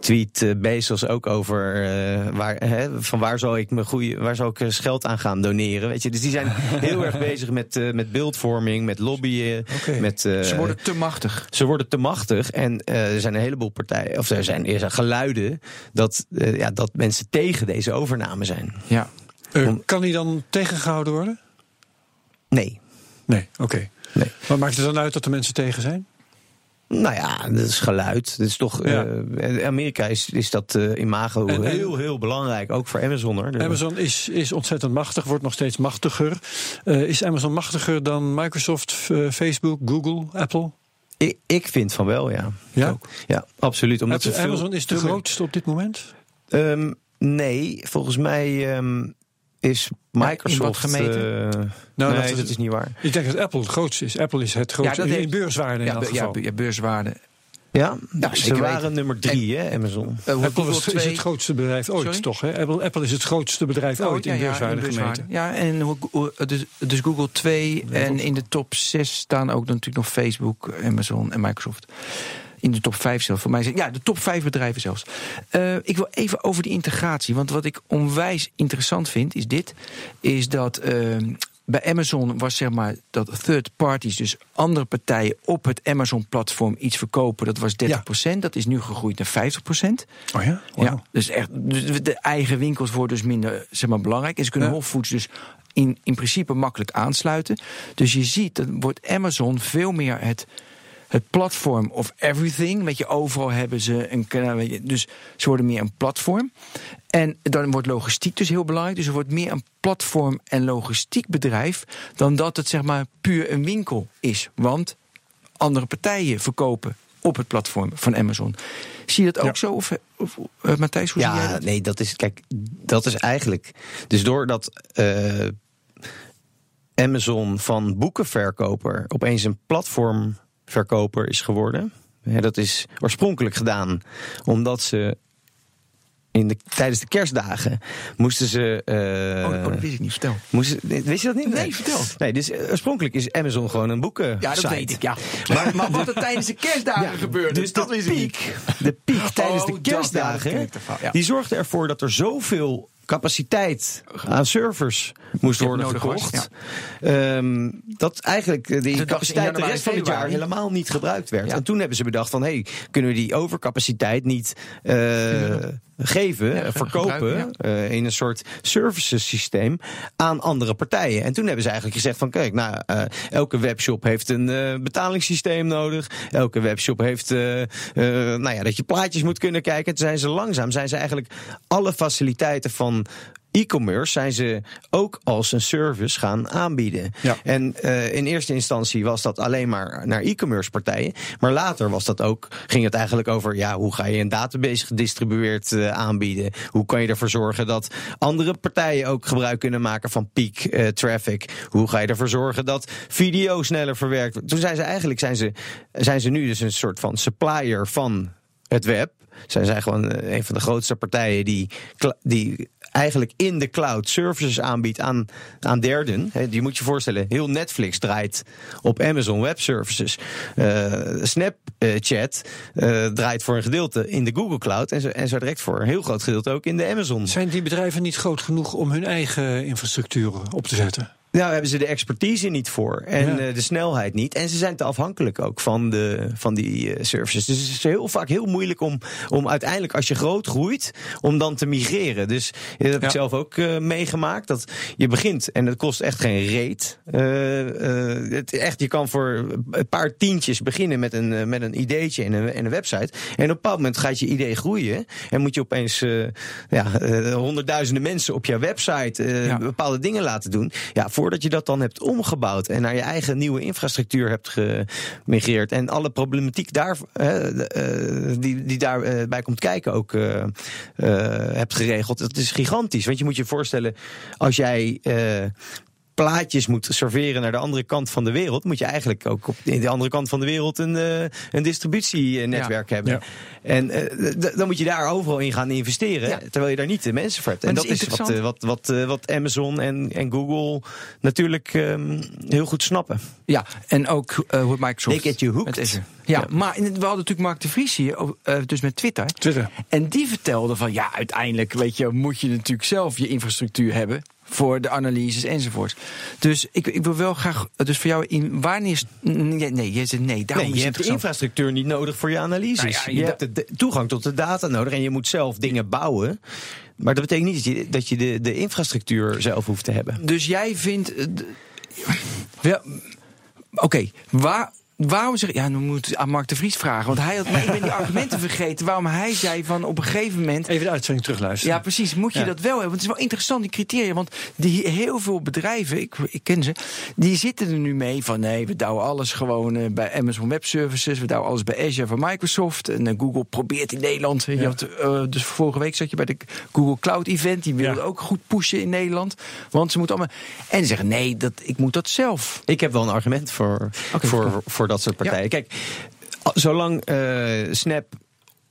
Eh, tweet uh, Bezos ook over uh, waar, hè, van waar zou ik mijn goede, waar zou ik geld aan gaan doneren, weet je? Dus die zijn heel erg bezig met, uh, met beeldvorming, met lobbyen, okay. met. ze worden te machtig. Ze worden te machtig en er zijn een heleboel partijen, of er zijn, er zijn geluiden dat, ja, dat mensen tegen deze overname zijn. Ja. Om, kan die dan tegengehouden worden? Nee. Nee, oké. Okay. Nee. Wat maakt het dan uit dat de mensen tegen zijn? Nou ja, dat is geluid. Dat is toch, ja. uh, Amerika is, is dat uh, imago en, heel, heel belangrijk. Ook voor Amazon. Hoor. Amazon is, is ontzettend machtig, wordt nog steeds machtiger. Uh, is Amazon machtiger dan Microsoft, Facebook, Google, Apple? Ik, ik vind van wel, ja. Ja, ja absoluut. Omdat Amazon veel, is de grootste op dit moment? Um, nee, volgens mij um, is Microsoft ja, gemeten? Uh, nou, nee, dat, dat, is niet waar. Ik denk dat Apple het grootste is. Apple is het grootste ja, dat in beurswaarde ja, in ja, ja, beurswaarde. Ja, ja ze waren nummer drie, en, hè, Amazon. Uh, Apple is, is, het grootste bedrijf ooit, Sorry? toch? Hè? Apple, Apple, is het grootste bedrijf oh, ooit in beurswaarde gemeten. Ja, en dus, dus Google 2 en in de top 6 staan ook natuurlijk nog Facebook, Amazon en Microsoft in de top 5 zelfs. Voor mij zijn ja, de top 5 bedrijven zelfs. Uh, ik wil even over die integratie. Want wat ik onwijs interessant vind, is dit: is dat. Uh, bij Amazon was zeg maar dat third parties, dus andere partijen op het Amazon-platform iets verkopen, dat was 30%. Ja. Dat is nu gegroeid naar 50%. Oh ja? Wow. ja dus echt, de eigen winkels worden dus minder zeg maar, belangrijk. En ze kunnen ja. Whole Foods dus in, in principe makkelijk aansluiten. Dus je ziet, dat wordt Amazon veel meer het het platform of everything. Weet je, overal hebben ze een kanaal. Dus ze worden meer een platform. En dan wordt logistiek dus heel belangrijk. Dus er wordt meer een platform en logistiek bedrijf. dan dat het zeg maar puur een winkel is. Want andere partijen verkopen op het platform van Amazon. Zie je dat ook ja. zo? Of, of uh, Matthijs, hoe ja, zie jij dat? nee, dat is, kijk, dat is eigenlijk. Dus doordat. Uh, Amazon van boekenverkoper opeens een platform verkoper is geworden. Dat is oorspronkelijk gedaan omdat ze in de, tijdens de kerstdagen moesten ze. Uh, oh, oh, dat wist ik niet. Vertel. Moesten, wist je dat niet? Nee, nee vertel. Nee, dus oorspronkelijk is Amazon gewoon een boeken. Ja, dat weet ik. Ja. Maar, maar wat er tijdens de kerstdagen ja, gebeurde, dus dat de piek, de piek tijdens oh, de kerstdagen, dat, ja, die zorgde ervoor dat er zoveel capaciteit aan servers moest worden gekocht. Was, ja. um, dat eigenlijk die capaciteit de rest van het jaar helemaal niet gebruikt werd. Ja. En toen hebben ze bedacht van, hé, hey, kunnen we die overcapaciteit niet uh, ja. geven, ja, verkopen uh, in een soort services systeem aan andere partijen. En toen hebben ze eigenlijk gezegd van, kijk, nou, uh, elke webshop heeft een betalingssysteem nodig. Elke webshop heeft, nou ja, dat je plaatjes moet kunnen kijken. Toen zijn ze langzaam, zijn ze eigenlijk alle faciliteiten van e-commerce zijn ze ook als een service gaan aanbieden. Ja. En uh, in eerste instantie was dat alleen maar naar e-commerce partijen. Maar later was dat ook, ging het eigenlijk over ja, hoe ga je een database gedistribueerd uh, aanbieden? Hoe kan je ervoor zorgen dat andere partijen ook gebruik kunnen maken van peak uh, traffic? Hoe ga je ervoor zorgen dat video sneller verwerkt wordt? Toen zijn ze eigenlijk zijn ze, zijn ze nu dus een soort van supplier van het web. Zij zijn gewoon een van de grootste partijen die, die eigenlijk in de cloud services aanbiedt aan, aan derden. Je moet je voorstellen, heel Netflix draait op Amazon Web Services. Uh, Snapchat uh, draait voor een gedeelte in de Google Cloud en zo, en zo direct voor een heel groot gedeelte ook in de Amazon. Zijn die bedrijven niet groot genoeg om hun eigen infrastructuur op te zetten? Nou, hebben ze de expertise niet voor en Ja. uh, de snelheid niet. En ze zijn te afhankelijk ook van, de, van die uh, services. Dus het is heel vaak heel moeilijk om, om uiteindelijk, als je groot groeit, om dan te migreren. Dus dat heb Ja. ik zelf ook uh, meegemaakt. Dat je begint en het kost echt geen reet. Uh, uh, het, echt, je kan voor een paar tientjes beginnen met een, met een ideetje en een, en een website. En op een bepaald moment gaat je idee groeien. En moet je opeens ja, honderdduizenden mensen op jouw website Ja. bepaalde dingen laten doen. Ja, voordat je dat dan hebt omgebouwd en naar je eigen nieuwe infrastructuur hebt gemigreerd. En alle problematiek daar, uh, die, die daarbij bij komt kijken ook uh, hebt geregeld. Dat is gigantisch. Want je moet je voorstellen, als jij. Plaatjes moet serveren naar de andere kant van de wereld, moet je eigenlijk ook op de andere kant van de wereld een, uh, een distributienetwerk hebben. Ja. En uh, dan moet je daar overal in gaan investeren, ja. terwijl je daar niet de mensen voor hebt. En dat, is, wat, uh, wat, wat, wat Amazon en, en Google natuurlijk um, heel goed snappen. Ja, en ook hoe Microsoft. They get you hooked. Ja, maar we hadden natuurlijk Mark de Vries hier, dus met Twitter. Twitter. En die vertelde van ja, uiteindelijk weet je, moet je natuurlijk zelf je infrastructuur hebben voor de analyses enzovoort. Dus ik, ik wil wel graag, dus voor jou, in, wanneer Nee, nee je zegt nee, daarom nee, je hebt de infrastructuur niet nodig voor je analyses. Nou ja, je, je hebt de toegang tot de data nodig en je moet zelf dingen bouwen. Maar dat betekent niet dat je, dat je de, de infrastructuur zelf hoeft te hebben. Dus jij vindt. Wel, Oké, waar, waarom zeg ja, dan moet aan Mark de Vries vragen. Want hij had, maar ik ben die argumenten vergeten. Waarom hij zei van op een gegeven moment. Even de uitzending terugluisteren. Ja, precies. Moet je dat wel hebben? Want het is wel interessant, die criteria. Want die, heel veel bedrijven, ik, ik ken ze, die zitten er nu mee van nee, we douwen alles gewoon uh, bij Amazon Web Services. We douwen alles bij Azure van Microsoft. En uh, Google probeert in Nederland. Ja. Je had, uh, dus vorige week zat je bij de Google Cloud Event. Die wilde ja. ook goed pushen in Nederland. Want ze moeten allemaal. En zeggen nee, dat, ik moet dat zelf. Ik heb wel een argument voor, okay, voor, voor dat soort partijen. Ja. Kijk, zolang uh, Snap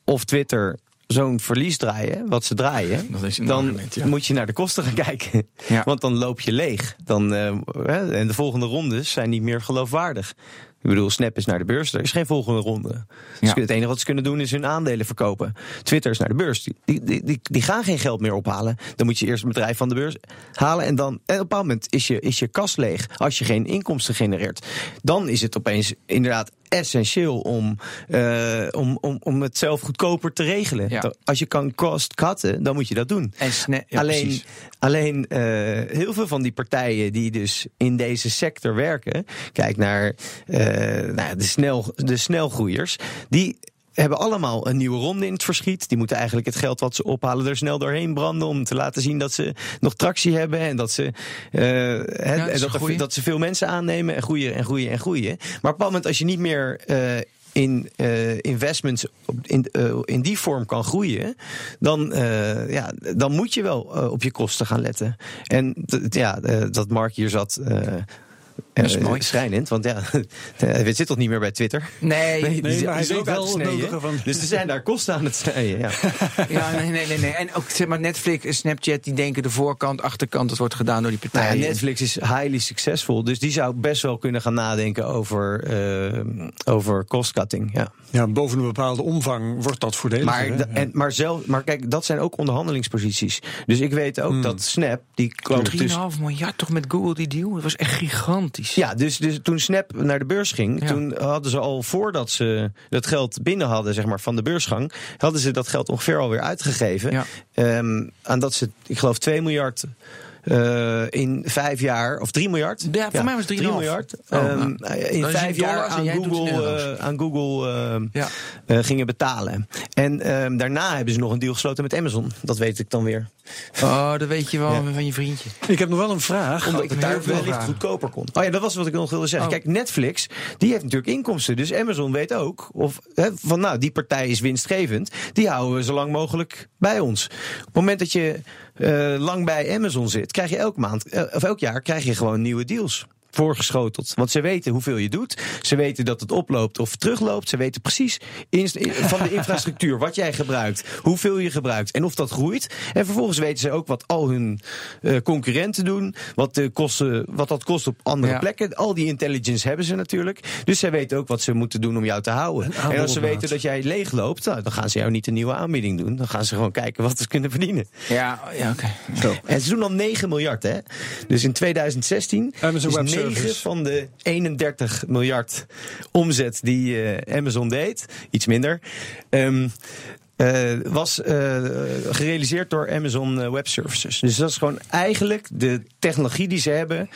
of Twitter zo'n verlies draaien, wat ze draaien, dan argument, ja. moet je naar de kosten gaan kijken. Ja. Want dan loop je leeg. Dan, uh, en de volgende rondes zijn niet meer geloofwaardig. Ik bedoel, Snap is naar de beurs. Er is geen volgende ronde. Dus ja. het enige wat ze kunnen doen is hun aandelen verkopen. Twitter is naar de beurs. Die, die, die, die, gaan geen geld meer ophalen. Dan moet je eerst een bedrijf van de beurs halen. En dan en op een bepaald moment is je, is je kas leeg. Als je geen inkomsten genereert. Dan is het opeens inderdaad essentieel om, uh, om, om, om het zelf goedkoper te regelen. Ja. Als je kan cost cutten, dan moet je dat doen. En ja, alleen alleen uh, heel veel van die partijen die dus in deze sector werken, kijk naar uh, nou, de, snel, de snelgroeiers, die hebben allemaal een nieuwe ronde in het verschiet. Die moeten eigenlijk het geld wat ze ophalen er snel doorheen branden. Om te laten zien dat ze nog tractie hebben. En dat ze, uh, ja, dat, dat, er, dat, ze veel mensen aannemen en groeien en groeien en groeien. Maar op bepaald moment als je niet meer. Uh, in uh, investments in, uh, in die vorm kan groeien, dan, uh, ja, dan moet je wel op je kosten gaan letten. En ja, dat Mark hier zat dat is mooi. Schrijnend, want ja, het zit toch niet meer bij Twitter? Nee, nee, nee maar hij is ook wel van. Dus er zijn daar kosten aan het snijden, ja. ja, nee, nee, nee, nee. En ook zeg maar Netflix en Snapchat, die denken de voorkant, achterkant, dat wordt gedaan door die partijen. Nou ja, Netflix is highly succesvol, dus die zou best wel kunnen gaan nadenken over, uh, over cost cutting, ja. Ja, boven een bepaalde omvang wordt dat voordelig. Maar, en, maar, zelf, maar kijk, dat zijn ook onderhandelingsposities. Dus ik weet ook hmm. dat Snap, die 3,5 dus, miljard toch met Google die deal? Dat was echt gigantisch. Ja, dus, dus toen Snap naar de beurs ging, ja. toen hadden ze al voordat ze dat geld binnen hadden, zeg maar, van de beursgang, hadden ze dat geld ongeveer alweer uitgegeven. Ja. Um, aan dat ze, ik geloof, 2 miljard uh, in vijf jaar, of 3 miljard? Ja, voor ja, mij was 3 miljard. Oh, um, nou. In vijf jaar aan Google, uh, aan Google uh, ja. gingen betalen. En um, daarna hebben ze nog een deal gesloten met Amazon. Dat weet ik dan weer. Oh, dat weet je wel ja. van je vriendje. Ik heb nog wel een vraag. Omdat ik het daar wellicht goedkoper kon. Oh ja, dat was wat ik nog wilde zeggen. Oh. Kijk, Netflix, die heeft natuurlijk inkomsten. Dus Amazon weet ook of, hè, van nou, die partij is winstgevend. Die houden we zo lang mogelijk bij ons. Op het moment dat je lang bij Amazon zit, krijg je elk maand, uh, of elk jaar krijg je gewoon nieuwe deals voorgeschoteld. Want ze weten hoeveel je doet. Ze weten dat het oploopt of terugloopt. Ze weten precies in, van de infrastructuur wat jij gebruikt, hoeveel je gebruikt en of dat groeit. En vervolgens weten ze ook wat al hun uh, concurrenten doen, wat, de kosten, wat dat kost op andere ja. plekken. Al die intelligence hebben ze natuurlijk. Dus zij weten ook wat ze moeten doen om jou te houden. En als ze weten dat jij leegloopt, nou, dan gaan ze jou niet een nieuwe aanbieding doen. Dan gaan ze gewoon kijken wat ze kunnen verdienen. Ja, ja oké. Okay. En ze doen al 9 miljard, hè? Dus in 2016 Amazon is 9 van de 31 miljard omzet die uh, Amazon deed, iets minder, um, uh, was uh, gerealiseerd door Amazon Web Services. Dus dat is gewoon eigenlijk de technologie die ze hebben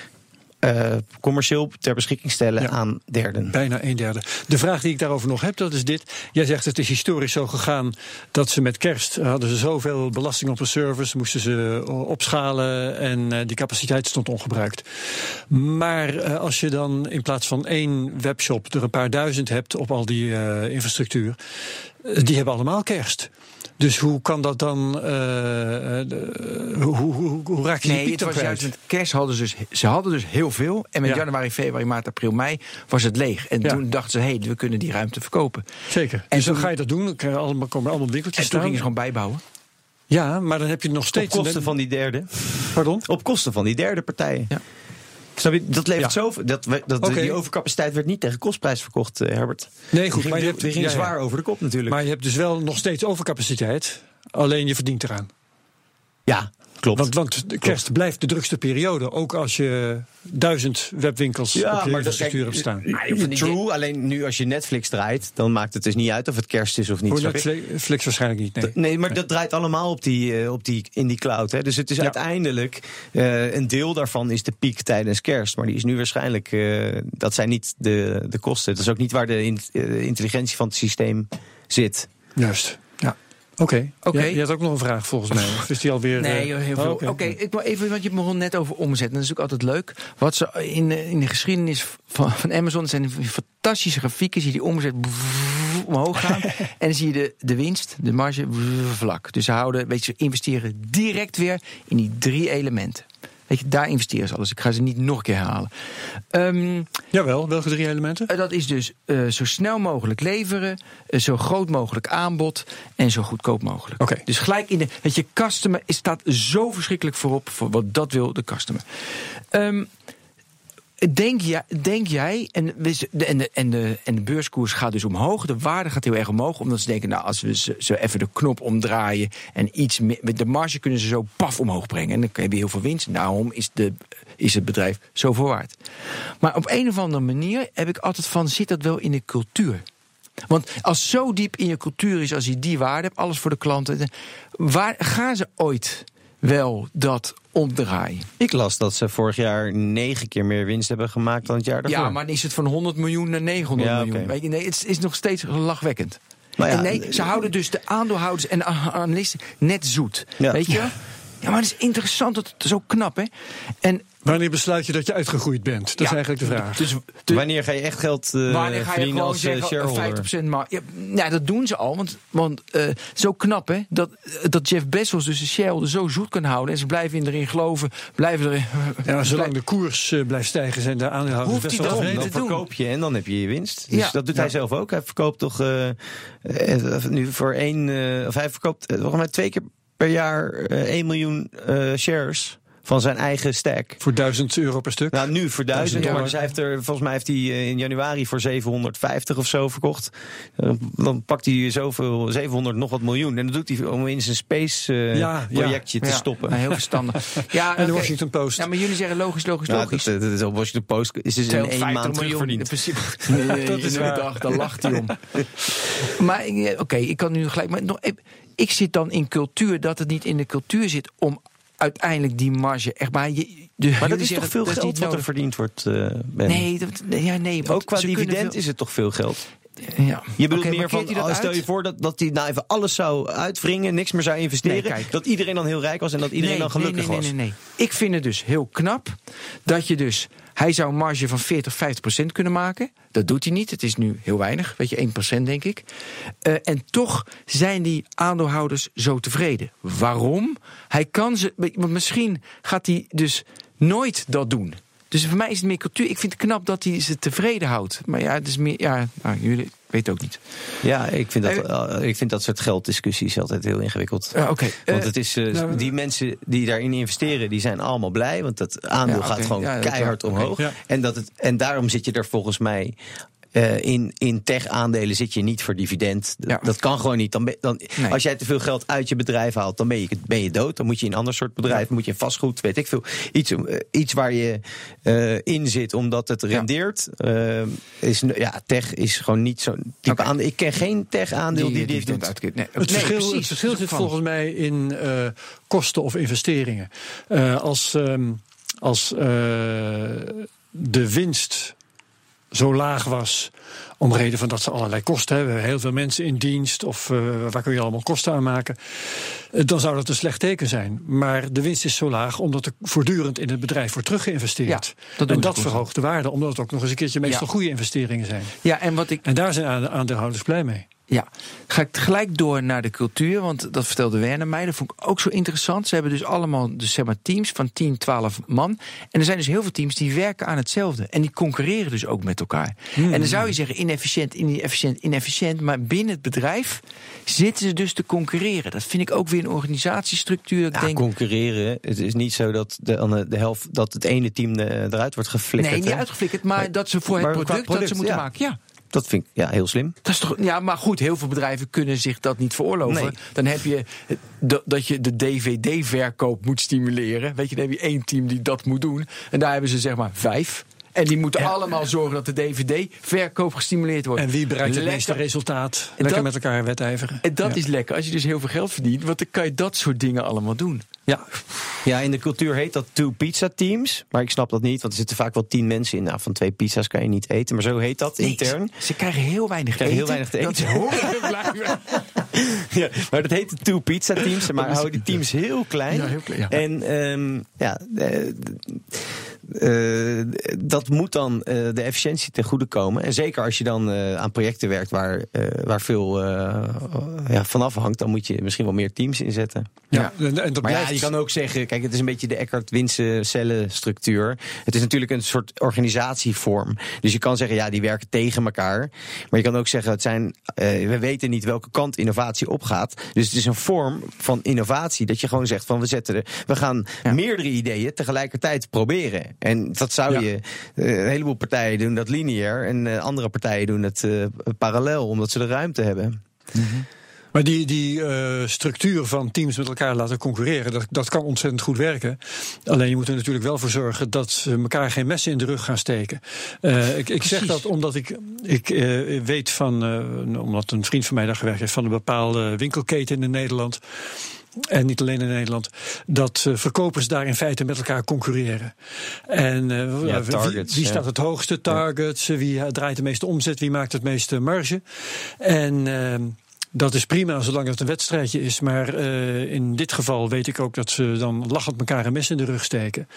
uh, commercieel ter beschikking stellen ja, aan derden. Bijna een derde. De vraag die ik daarover nog heb, dat is dit. Jij zegt het is historisch zo gegaan dat ze met kerst hadden ze zoveel belasting op de servers, moesten ze opschalen en die capaciteit stond ongebruikt. Maar uh, als je dan in plaats van één webshop er een paar duizend hebt op al die infrastructuur die hebben allemaal kerst. Dus hoe kan dat dan. Uh, de, hoe, hoe, hoe, hoe, raak je nee, die piek het was juist met kerst hadden ze dus, ze hadden dus heel veel. En met Ja. januari, februari, maart, april, mei was het leeg. En Ja. toen dachten ze, hé, hey, we kunnen die ruimte verkopen. Zeker. En dus dan toen- ga je dat doen. Dan je allemaal, komen allemaal En winkeltjes toen staan. gingen ze gewoon bijbouwen. Ja, maar dan heb je nog Op steeds. kosten van die derde. Pardon? Op kosten van die derde partijen. Ja. Snap je? Dat levert Ja. zoveel. Dat, dat. Die overcapaciteit werd niet tegen kostprijs verkocht, eh, Herbert. Nee, goed. Maar je hebt, ging ja. zwaar over de kop natuurlijk. Maar je hebt dus wel nog steeds overcapaciteit. Alleen je verdient eraan. ja, klopt. Want, want de kerst blijft de drukste periode. Ook als je duizend webwinkels op je infrastructuur hebt staan. Van die- True, alleen nu als je Netflix draait, dan maakt het dus niet uit of het kerst is of niet. Voor? Netflix waarschijnlijk niet. Nee. Nee, maar dat draait allemaal op die, eh, op die, in die cloud. Hè. Dus het is Ja. uiteindelijk, eh, een deel daarvan is de piek tijdens kerst. Maar die is nu waarschijnlijk, eh, dat zijn niet de, de kosten. Dat is ook niet waar de in- eh, intelligentie van het systeem zit. Juist. Oké. Oké. Ja, je had ook nog een vraag volgens mij. Of is die alweer. Nee, eh, heel oh, veel. Oké, ik wil even, want je begon net over omzet. En dat is ook altijd leuk. Wat ze in, de- in de geschiedenis van, van Amazon zijn fantastische grafieken. Zie je die omzet omhoog gaan. en dan zie je de, de winst, de marge vlak. Dus ze houden, weet je, ze investeren direct weer in die drie elementen. Weet je, daar investeren ze alles. Ik ga ze niet nog een keer herhalen. Ehm, Jawel, welke drie elementen? eh, dat is dus eh, zo snel mogelijk leveren, eh, zo groot mogelijk aanbod en zo goedkoop mogelijk. Oké. Dus gelijk in de. Weet je, customer is- staat zo verschrikkelijk voorop voor wat dat wil de customer. Ehm, Denk, jij, denk jij, en, de, en, de, en, de, beurskoers gaat dus omhoog, de waarde gaat heel erg omhoog, omdat ze denken, nou, als we zo, zo even de knop omdraaien en iets meer, met de marge kunnen ze zo paf omhoog brengen. En dan heb je heel veel winst. Daarom is, de, is het bedrijf zoveel waard. Maar op een of andere manier heb ik altijd van, zit dat wel in de cultuur? Want als zo diep in je cultuur is, als je die waarde hebt, alles voor de klanten, waar gaan ze ooit wel dat omdraaien? Ik las dat ze vorig jaar negen keer meer winst hebben gemaakt dan het jaar daarvoor. Ja, maar dan is het van 100 miljoen naar 900 Ja, miljoen. je, nee, het is nog steeds lachwekkend. Nou ja, nee, ze houden dus de aandeelhouders en de analisten net zoet. Ja. Weet je? Ja, maar het is interessant, dat het zo knap, hè? En Wanneer besluit je dat je uitgegroeid bent? Dat is eigenlijk de vraag. Dus, dus Wanneer ga je echt geld eh wanneer ga je verdienen gewoon als eh, zeggen eh, shareholder? 50% maar ja, ja, dat doen ze al. Want, want eh, zo knap, hè? Dat, dat Jeff Bezos dus de shareholder zo zoet kan houden. En ze blijven erin geloven. Blijven erin. Ja, zolang de koers blijft stijgen, zijn de aandeelhouders Hoeft best hij wel dat tevreden. te Dan doen. verkoop je en dan heb je je winst. Dus Ja. dat doet Ja. hij zelf ook. Hij verkoopt toch nu voor één, of hij verkoopt volgens mij twee keer per jaar eh 1 miljoen shares van zijn eigen stack. Voor 1000 euro per stuk. Nou, nu voor 1000, Duizend, maar dus hij heeft er, volgens mij heeft hij eh, in januari voor 750 of zo verkocht. Eh, Dan pakt hij zoveel, 700 nog wat miljoen. En dat doet hij om in zijn space eh, Ja, ja. projectje te Ja, stoppen. nou, heel verstandig. Ja, en de oké. Washington Post. Ja, maar jullie zeggen logisch, logisch, Nou, logisch. dat, dat is op Washington Post is dus in één 250 maand miljoen in terugverdiend. principe. Nee, Dat is waar. dag, daar lacht hij om. maar oké, ik kan nu gelijk. Maar nog, ik zit dan in cultuur dat het niet in de cultuur zit om uiteindelijk die marge echt. Maar, je, de, Maar dat is toch veel dat geld wat er verdiend wordt, eh Ben? Nee, dat, ja, nee. Ook qua dividend veel- is het toch veel geld? Ja. Je bedoelt meer van, oh, stel je voor dat, dat hij nou even alles zou uitwringen, niks meer zou investeren. Nee, dat iedereen dan heel rijk was en dat iedereen dan gelukkig nee, was. nee, nee, nee. Ik vind het dus heel knap dat je dus. Hij zou een marge van 40, 50 procent kunnen maken. Dat doet hij niet. Het is nu heel weinig. Weet je, 1 procent denk ik. Eh, en toch zijn die aandeelhouders zo tevreden. Waarom? Hij kan ze. Want misschien gaat hij dus nooit dat doen. Dus voor mij is het meer cultuur. Ik vind het knap dat hij ze tevreden houdt. Maar ja, het is meer. Ja, nou, jullie weten ook niet. Ja, ik vind, dat, eh, ik vind dat soort gelddiscussies altijd heel ingewikkeld. Ja, Oké. Want Eh, het is, eh, nou, die mensen die daarin investeren, die zijn allemaal blij. Want dat aandeel Ja, gaat gewoon Ja, is keihard omhoog. En, dat het, en daarom zit je er volgens mij. Eh, in, in tech-aandelen zit je niet voor dividend. Dat, Ja. dat kan gewoon niet. Dan ben, dan, Nee. Als jij te veel geld uit je bedrijf haalt, dan ben je, ben je dood. Dan moet je in een ander soort bedrijf, moet je in vastgoed, weet ik veel. Iets, eh, iets waar je eh, in zit omdat het rendeert. is, ja, tech is gewoon niet zo'n type aandeel. Ik ken geen tech-aandeel die, dit dividend doet. uitkeert. Nee, Het nee, verschil, precies. het verschil zit volgens mij in eh, kosten of investeringen. Eh, als ehm, als eh, de winst zo laag was, om reden van dat ze allerlei kosten hebben, heel veel mensen in dienst of eh, waar kun je allemaal kosten aan maken, eh, dan zou dat een slecht teken zijn. Maar de winst is zo laag omdat er voortdurend in het bedrijf wordt teruggeïnvesteerd. Ja, dat en dat verhoogt de waarde, omdat het ook nog eens een keertje meestal Ja. goede investeringen zijn. Ja, en wat ik En daar zijn aande- aandeelhouders blij mee. Ja, ga ik gelijk door naar de cultuur, want dat vertelde Werner mij. Dat vond ik ook zo interessant. Ze hebben dus allemaal dus zeg maar, teams van 10, 12 man. En er zijn dus heel veel teams die werken aan hetzelfde. En die concurreren dus ook met elkaar. En dan zou je zeggen inefficiënt, inefficiënt, inefficiënt. Maar binnen het bedrijf zitten ze dus te concurreren. Dat vind ik ook weer een organisatiestructuur. Dat Ja, denk, concurreren. Het is niet zo dat de, de, helft dat het ene team eh, eruit wordt geflikkerd. nee, niet hè? uitgeflikkerd, maar Maar- dat ze voor het product, dat ze moeten ja. maken. Ja. Dat vind ik ja, heel slim. Dat is toch, ja, maar goed, heel veel bedrijven kunnen zich dat niet veroorloven. Nee. Dan heb je dat je de DVD-verkoop moet stimuleren. Weet je, dan heb je één team die dat moet doen. En daar hebben ze zeg maar vijf. En die moeten allemaal zorgen dat de DVD-verkoop gestimuleerd wordt. En wie bereikt het Lekker. meeste resultaat? Lekker dat- met elkaar wedijveren. En dat Ja. is lekker. Als je dus heel veel geld verdient, want dan kan je dat soort dingen allemaal doen. Ja, Ja, in de cultuur heet dat two pizza teams. Maar ik snap dat niet, want er zitten vaak wel tien mensen in. Nou, van twee pizza's kan je niet eten. Maar zo heet dat Nee, intern. Ze, ze krijgen heel weinig Krijgen eten. heel weinig te eten. Ja, maar dat heet de two pizza teams. Maar houden die teams heel klein. Ja, heel klein, ja. En ehm, ja, eh, eh, dat moet dan eh, de efficiëntie ten goede komen. En zeker als je dan eh, aan projecten werkt waar, eh, waar veel eh ja, van afhangt, dan moet je misschien wel meer teams inzetten. ja. En, en dat Maar blijft... ja, je kan ook zeggen, kijk, het is een beetje de Eckhart Winse cellenstructuur. Het is natuurlijk een soort organisatievorm. Dus je kan zeggen, ja, die werken tegen elkaar. Maar je kan ook zeggen, het zijn, eh, we weten niet welke kant innovatie opgaat. Dus het is een vorm van innovatie dat je gewoon zegt van we zetten er, we gaan meerdere ideeën tegelijkertijd proberen. En dat zou je, eh, een heleboel partijen doen dat lineair en eh, andere partijen doen het eh, parallel, omdat ze de ruimte hebben. Maar die, die structuur van teams met elkaar laten concurreren, dat, dat kan ontzettend goed werken. Alleen je moet er natuurlijk wel voor zorgen dat ze elkaar geen messen in de rug gaan steken. Ik, ik zeg dat omdat ik, ik weet van, omdat een vriend van mij daar gewerkt heeft, van een bepaalde winkelketen in Nederland. En niet alleen in Nederland, dat eh, verkopers daar in feite met elkaar concurreren. En eh, Ja, wie- targets, wie, ja. staat het hoogste? Targets, wie draait de meeste omzet, wie maakt het meeste marge? En ehm, dat is prima zolang het een wedstrijdje is. Maar eh, in dit geval weet ik ook dat ze dan lachend elkaar een mes in de rug steken.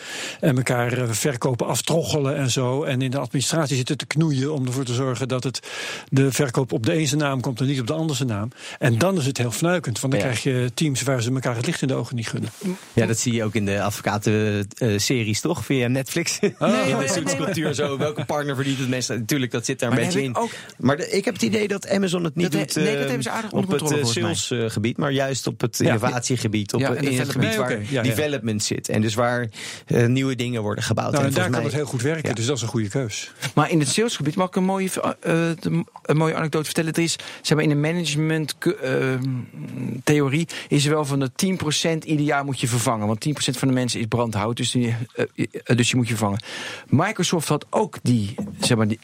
En elkaar eh, verkopen aftroggelen en zo. En in de administratie zitten te knoeien om ervoor te zorgen dat het de verkoop op de ene zijn naam komt en niet op de andere zijn naam. En dan is het heel fnuikend. Want dan Ja. krijg je teams waar ze elkaar het licht in de ogen niet gunnen. Ja, dat zie je ook in de advocaten-series, toch? Via Netflix. in de suitscultuur zo. Welke partner verdient het meest? Natuurlijk, dat zit daar een Maar beetje in. ook- Maar de- ik heb het idee dat Amazon het niet Dat- doet nee, dat eh, hebben ze aardig op onder het eh, salesgebied, maar juist op het innovatiegebied. Op, Ja, en in het gebied waar Nee, development zit. En dus waar eh, nieuwe dingen worden gebouwd. Nou, en daar kan het heel goed werken. Ja. Dus dat is een goede keus. Maar in het salesgebied mag ik een mooie, eh, de- een mooie anekdote vertellen. Er is, zeg maar, in de management theorie is er wel van de 10% ieder jaar moet je vervangen. Want 10% van de mensen is brandhout, dus, die, dus je moet je vervangen. Microsoft had ook die, zeg maar, die,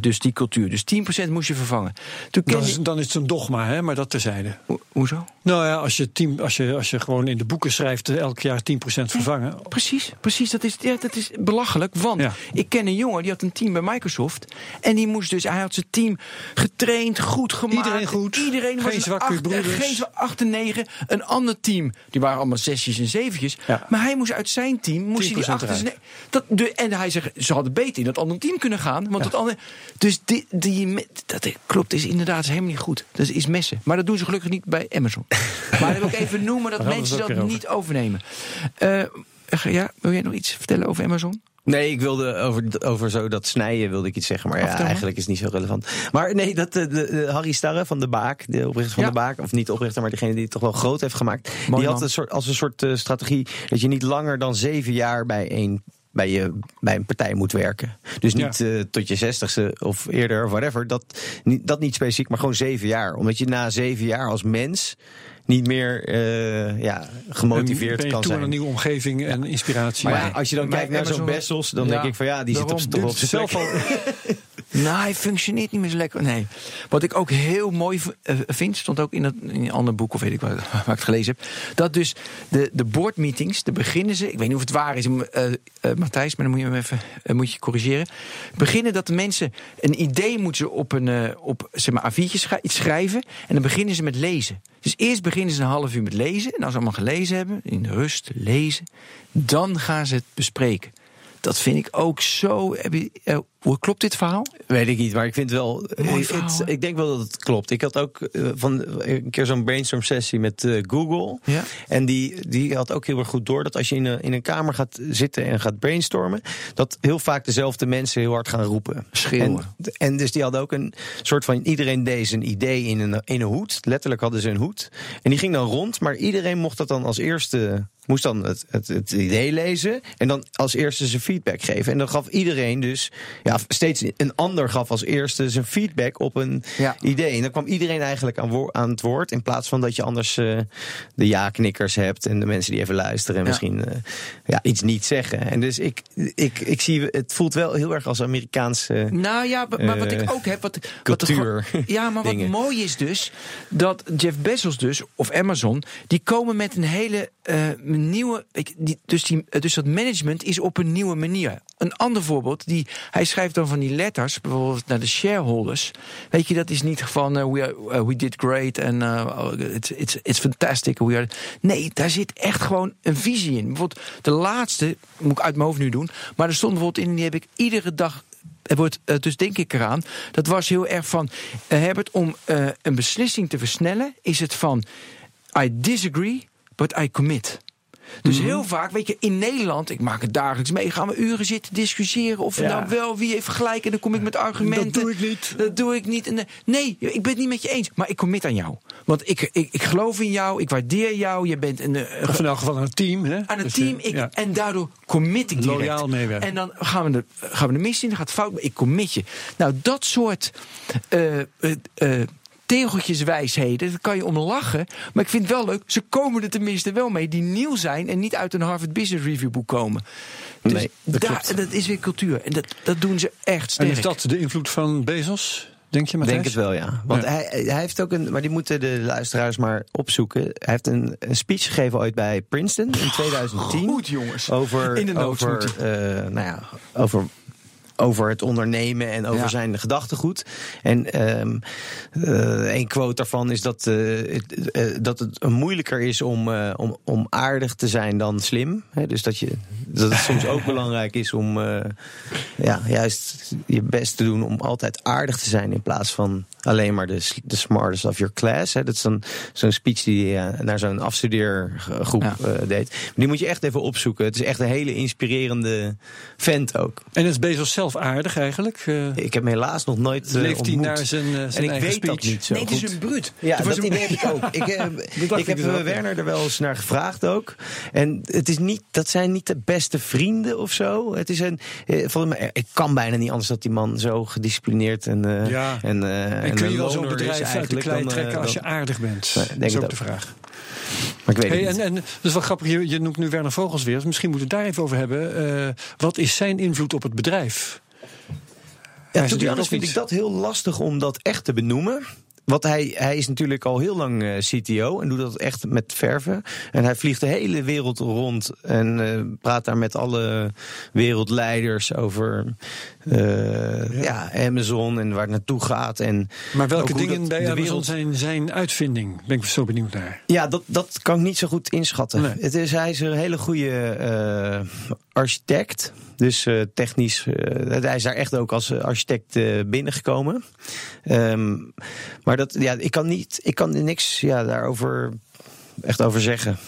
dus die cultuur. Dus 10% moest je vervangen. Toen Dan kende- is, dan is het een dogma, hè? maar dat terzijde. Ho- Hoezo? Nou ja, als je, team, als je, als je gewoon in de boeken schrijft... eh, elk jaar 10% vervangen. Precies, precies. Dat is, ja, dat is belachelijk. Want Ja. ik ken een jongen die had een team bij Microsoft. En die moest dus, hij had zijn team getraind, goed gemaakt. Iedereen goed. Iedereen was Geen zwakke acht, broeders. Geen zwa- acht en negen. Een ander team, die waren allemaal zesjes en zeventjes. Ja. Maar hij moest uit zijn team, moest hij die 10% acht en dat, de, En hij zegt, ze hadden beter in dat andere team kunnen gaan. Want het andere, dus die, dat klopt, is inderdaad helemaal niet goed. Dat is messen. Maar dat doen ze gelukkig niet bij Amazon. maar dat wil ik even noemen dat mensen dat over. niet overnemen. Eh, ja, wil jij nog iets vertellen over Amazon? Nee, ik wilde over, over zo dat snijden wilde ik iets zeggen, maar ja, eigenlijk is het niet zo relevant. Maar nee, dat eh, de, de Harry Starre van de Baak, de oprichter van Ja. de Baak, of niet de oprichter, maar degene die het toch wel groot heeft gemaakt, Mooi die had een soort, als een soort eh, strategie dat je niet langer dan zeven jaar bij een bij, je, bij een partij moet werken. Dus Ja. niet eh, tot je zestigste of eerder of whatever. Dat niet, dat niet specifiek, maar gewoon zeven jaar. Omdat je na zeven jaar als mens niet meer eh, ja, gemotiveerd En ben je kan toe aan een zijn. nieuwe omgeving en inspiratie. Maar ja, als je dan maar kijkt naar zo'n Bessels, dan Ja, denk ik van ja, die zit daarom. op, toch op Doet zijn zelf plek. Nou, hij functioneert niet meer zo lekker. Nee. Wat ik ook heel mooi eh, vind, stond ook in, dat, in een ander boek, of weet ik waar, waar ik het gelezen heb. Dat dus de, de boardmeetings, de beginnen ze. Ik weet niet of het waar is, eh, Matthijs, maar dan moet je hem even moet je corrigeren. Beginnen dat de mensen een idee moeten op een op, zeg maar, A4'tje schrij- iets schrijven. En dan beginnen ze met lezen. Dus eerst beginnen ze een half uur met lezen. En als ze allemaal gelezen hebben, in rust lezen, dan gaan ze het bespreken. Dat vind ik ook zo. Heb je, uh, hoe klopt dit verhaal? Weet ik niet, maar ik vind wel. Mooi ik, verhaal, het, hè? ik denk wel dat het klopt. Ik had ook eh, van een keer zo'n brainstorm sessie met eh, Google. Ja. En die, die had ook heel erg goed door dat als je in een, in een kamer gaat zitten en gaat brainstormen, dat heel vaak dezelfde mensen heel hard gaan roepen. Schreeuwen. En, en dus die hadden ook een soort van iedereen deed een idee in een, in een hoed. Letterlijk hadden ze een hoed. En die ging dan rond, maar iedereen mocht dat dan als eerste moest dan het, het, het idee lezen en dan als eerste zijn feedback geven. En dan gaf iedereen dus, ja, steeds een ander gaf als eerste zijn feedback op een Ja. idee. En dan kwam iedereen eigenlijk aan, aan het woord, in plaats van dat je anders eh, de ja-knikkers hebt en de mensen die even luisteren en Ja. misschien eh, ja, iets niet zeggen. En dus ik, ik, ik zie, het voelt wel heel erg als Amerikaanse. Nou ja, maar wat Eh, ik ook heb. Wat, cultuur ja, maar wat dingen. mooi is dus. Dat Jeff Bezos dus, of Amazon. die komen met een hele eh, nieuwe. dus, die, dus dat management is op een nieuwe manier. Een ander voorbeeld. Die, hij schrijft dan van die letters. bijvoorbeeld naar de shareholders. Weet je, dat is niet van. eh, we, uh, we did great en uh, it's, it's, fantastic. We are, nee, daar zit echt gewoon een visie in. Bijvoorbeeld de laatste. moet ik uit mijn hoofd nu doen. maar er stond bijvoorbeeld in. die heb ik iedere dag er wordt, eh, dus denk ik eraan, dat was heel erg van, eh, Herbert, om eh, een beslissing te versnellen, is het van, I disagree, but I commit. Dus Mhm. heel vaak, weet je, in Nederland, ik maak het dagelijks mee, gaan we uren zitten discussiëren of Ja. nou wel, wie heeft gelijk, en dan kom ik met argumenten. Dat doe ik niet. Dat doe ik niet. En, eh, Nee, ik ben het niet met je eens, maar ik commit aan jou. Want ik, ik, ik geloof in jou, ik waardeer jou, je bent een, eh, Of in elk geval aan een team. Hè? aan het Dus, team. eh, Ik, ja. En daardoor commit ik direct. Loyaal meewerken. En dan gaan we, de, gaan we de mist in, dan gaat het fout, maar ik commit je. Nou, dat soort tegeltjeswijsheden, daar kan je om lachen. Maar ik vind het wel leuk, ze komen er tenminste wel mee, die nieuw zijn en niet uit een Harvard Business Review boek komen. Dus Nee, dat daar, klopt. dat is weer cultuur. En dat, dat doen ze echt En sterk. is dat de invloed van Bezos, denk je, Ik Matthijs? denk het wel, ja. Want Ja. Hij, hij heeft ook een, maar die moeten de luisteraars maar opzoeken. Hij heeft een, een speech gegeven ooit bij Princeton in 2010. Goed, jongens. Over, In de over, eh, nou ja, over, over het ondernemen en over Ja. zijn gedachtegoed. En eh, een quote daarvan is dat, eh, het, eh, dat het moeilijker is om, om, om aardig te zijn dan slim. Dus dat, je, dat het soms ook belangrijk is om ja, juist je best te doen om altijd aardig te zijn in plaats van alleen maar de, de smartest of your class. Dat is dan zo'n speech die hij naar zo'n afstudeergroep Ja. deed. Maar die moet je echt even opzoeken. Het is echt een hele inspirerende vent ook. En is Bezos zelf aardig eigenlijk? Eh, Ik heb hem helaas nog nooit eh, leeft hij ontmoet. naar zijn, eh, zijn en ik eigen weet speech? dat niet zo nee, het is een bruut. Ja, dat een- idee heb ik ook. Ik, ik heb dus. Werner er wel eens naar gevraagd ook. En het is niet, dat zijn niet de beste vrienden of zo. Het is een, volgens mij, ik kan bijna niet anders dat die man zo gedisciplineerd en, eh Ja. en, eh, en kun je wel zo'n bedrijf uit de eigenlijk klei trekken als je aardig bent? Nee, dat denk is ook de vraag. Maar ik weet Hey, het en, niet. en dat is wel grappig, je, je noemt nu Werner Vogels weer. Dus misschien moeten we het daar even over hebben. Eh, wat is zijn invloed op het bedrijf? Ja, Hij to is be natuurlijk honest ook vind ik dat heel lastig om dat echt te benoemen. Want hij, hij is natuurlijk al heel lang eh, CTO en doet dat echt met verven. En hij vliegt de hele wereld rond en eh, praat daar met alle wereldleiders over eh, ja. Amazon en waar het naartoe gaat. En Maar welke dingen bij de Amazon wereld- zijn zijn uitvinding? Ben ik zo benieuwd naar. Ja, dat, dat kan ik niet zo goed inschatten. Nee. Het is, hij is een hele goede eh, architect. Dus eh, technisch, eh, hij is daar echt ook als eh, architect eh, binnengekomen. Ehm, maar dat, ja, ik kan niet, ik kan er niks ja, daarover echt over zeggen.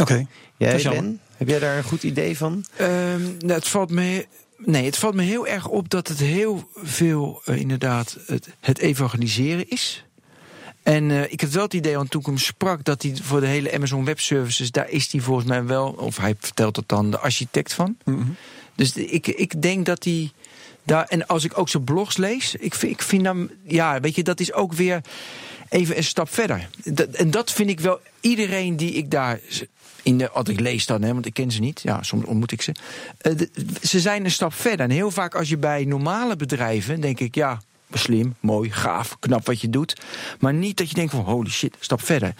Oké. Dat Jij. Ben, heb jij daar een goed idee van? Ehm, nou, het valt me. Nee, het valt me heel erg op dat het heel veel inderdaad het, het evangeliseren is. En eh, ik had wel het idee, want toen ik hem sprak, dat hij voor de hele Amazon Web Services, daar is hij volgens mij wel, of hij vertelt het dan, de architect van. Mhm. Dus ik, ik denk dat hij daar. En als ik ook zijn blogs lees, ik vind, ik vind hem. Ja, weet je, dat is ook weer even een stap verder. En dat vind ik wel. Iedereen die ik daar. In de, wat ik lees dan, hè, want ik ken ze niet. Ja, soms ontmoet ik ze. Eh, ze zijn een stap verder. En heel vaak als je bij normale bedrijven. denk ik, ja. Slim, mooi, gaaf, knap wat je doet. Maar niet dat je denkt van holy shit, stap verder.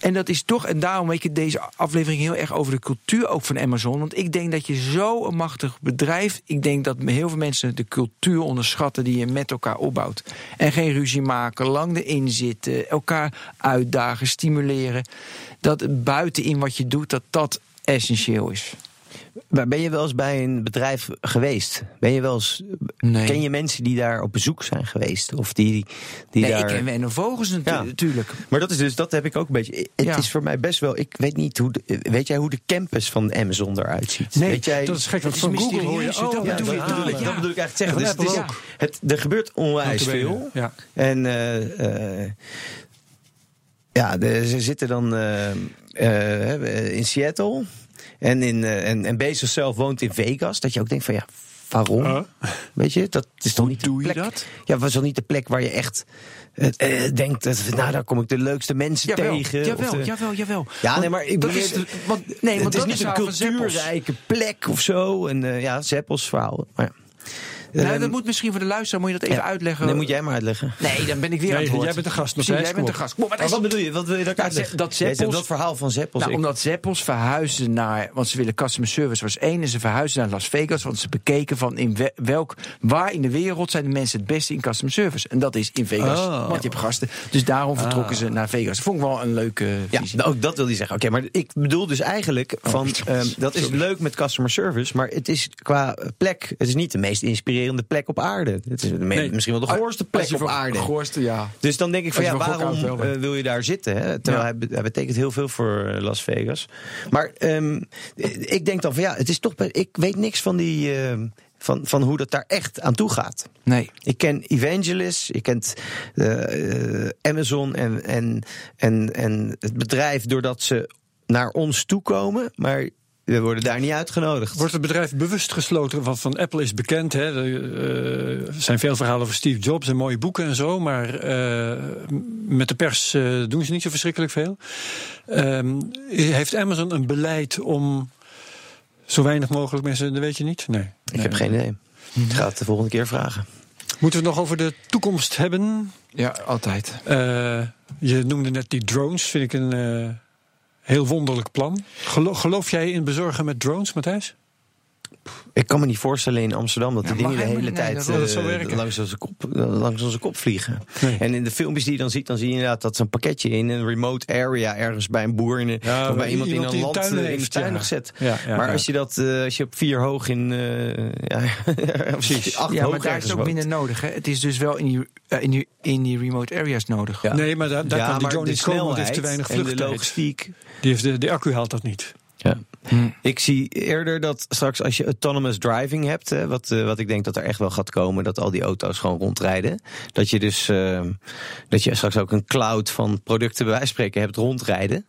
En dat is toch, en daarom weet ik deze aflevering heel erg over de cultuur ook van Amazon. Want ik denk dat je zo een machtig bedrijf. Ik denk dat heel veel mensen de cultuur onderschatten die je met elkaar opbouwt. En geen ruzie maken, lang erin zitten, elkaar uitdagen, stimuleren. Dat buitenin wat je doet, dat dat essentieel is. Maar ben je wel eens bij een bedrijf geweest? Ben je wel eens, Nee. Ken je mensen die daar op bezoek zijn geweest? Of die, die nee, daar... ik ken Vogels natu- Ja. natuurlijk. Maar dat is dus, dat heb ik ook een beetje. Het Ja. is voor mij best wel. Ik weet niet hoe. De, weet jij hoe de campus van Amazon eruit ziet? Nee, weet jij, dat is gek, want van Google hoor je... Dat Oh, ja, bedoel dat, ik. bedoel ik, Ja. dat bedoel ik eigenlijk zeggen. Dus, het is- ook. het, er gebeurt onwijs veel. Ja. En eh, eh, ja, de, ze zitten dan eh, eh, in Seattle. En, in, eh, en, en Bezos zelf woont in Vegas. Dat je ook denkt van ja, waarom? Huh? Weet je, dat is toch niet de doe je plek. dat? Ja, was toch niet de plek waar je echt eh, eh, denkt, dat, nou daar kom ik de leukste mensen Jawel, tegen. jawel, de- jawel, jawel. Ja, Want nee, maar ik dat bedoel, is, het- want, nee, want het is niet is een cultuurrijke plek of zo. En ja, Zeppels verhaal. Maar ja. Nou, Ehm, dat moet misschien voor de luisteraar, moet je dat even ja. uitleggen. Nee, moet jij maar uitleggen. Nee, dan ben ik weer Nee, aan het woord. jij bent de gast, Precies, jij bent de gast. Kom, maar is- wat bedoel je? Wat wil je dat ik Ja, uitleg? dat Zeppels- dat verhaal van Zeppels. Nou, ik- omdat Zeppels verhuizen naar, want ze willen customer service was één, en ze verhuizen naar Las Vegas, want ze bekeken van in we- welk, waar in de wereld zijn de mensen het beste in customer service. En dat is in Vegas, Oh. want je hebt gasten. Dus daarom vertrokken ze naar Vegas. Dat vond ik wel een leuke ja, visie. nou, ook dat wil hij zeggen. Oké, maar ik bedoel dus eigenlijk van ehm, dat is leuk met customer service, maar het is qua plek, het is niet de meest inspirerende plek op aarde. Het is de Nee. misschien wel de goorste Als plek op voor- aarde. Goorste, ja. Dus dan denk ik van ja, waarom eh, wil je daar zitten? Hè? Terwijl hij, be- hij betekent heel veel voor eh, Las Vegas. Maar ehm, ik denk dan van ja, het is toch. Ik weet niks van die. ehm, van, van hoe dat daar echt aan toe gaat. Nee. Ik ken Evangelist, ik ken eh, eh, Amazon en, en, en, en het bedrijf doordat ze naar ons toekomen, maar we worden daar niet uitgenodigd. Wordt het bedrijf bewust gesloten? Want van Apple is bekend. Hè, er eh, zijn veel verhalen over Steve Jobs en mooie boeken en zo. Maar eh, met de pers eh, doen ze niet zo verschrikkelijk veel. Ehm, heeft Amazon een beleid om zo weinig mogelijk mensen. Dat weet je niet? Nee. ik heb geen idee. Ik ga het de volgende keer vragen. Moeten we het nog over de toekomst hebben? Ja, altijd. Eh, je noemde net die drones. Vind ik een eh, heel wonderlijk plan. Gelo- geloof jij in bezorgen met drones, Matthijs? Ik kan me niet voorstellen in Amsterdam dat die Ja, dingen de hele tijd Nee, dat zal eh, langs, onze kop, langs onze kop vliegen. Nee. En in de filmpjes die je dan ziet, dan zie je inderdaad dat zo'n pakketje in een remote area ergens bij een boer in Ja, of bij iemand in een land tuin eh, in de heeft, tuin ja. nog zet. Ja, ja, maar ja. als je dat eh, als je op vier hoog in eh ja, Precies. acht Ja, hoog maar daar is het ook minder nodig. Hè? Het is dus wel in die, in die, in die remote areas nodig. Ja. Nee, maar daar, daar ja, kan die maar drone de niet komen, want die heeft te snelheid weinig en de logistiek. Die heeft de, de accu haalt dat niet. Ja. Hm. Ik zie eerder dat straks als je autonomous driving hebt, hè, wat, eh, wat ik denk dat er echt wel gaat komen, dat al die auto's gewoon rondrijden. Dat je dus eh, dat je straks ook een cloud van producten bij wijze van spreken hebt rondrijden.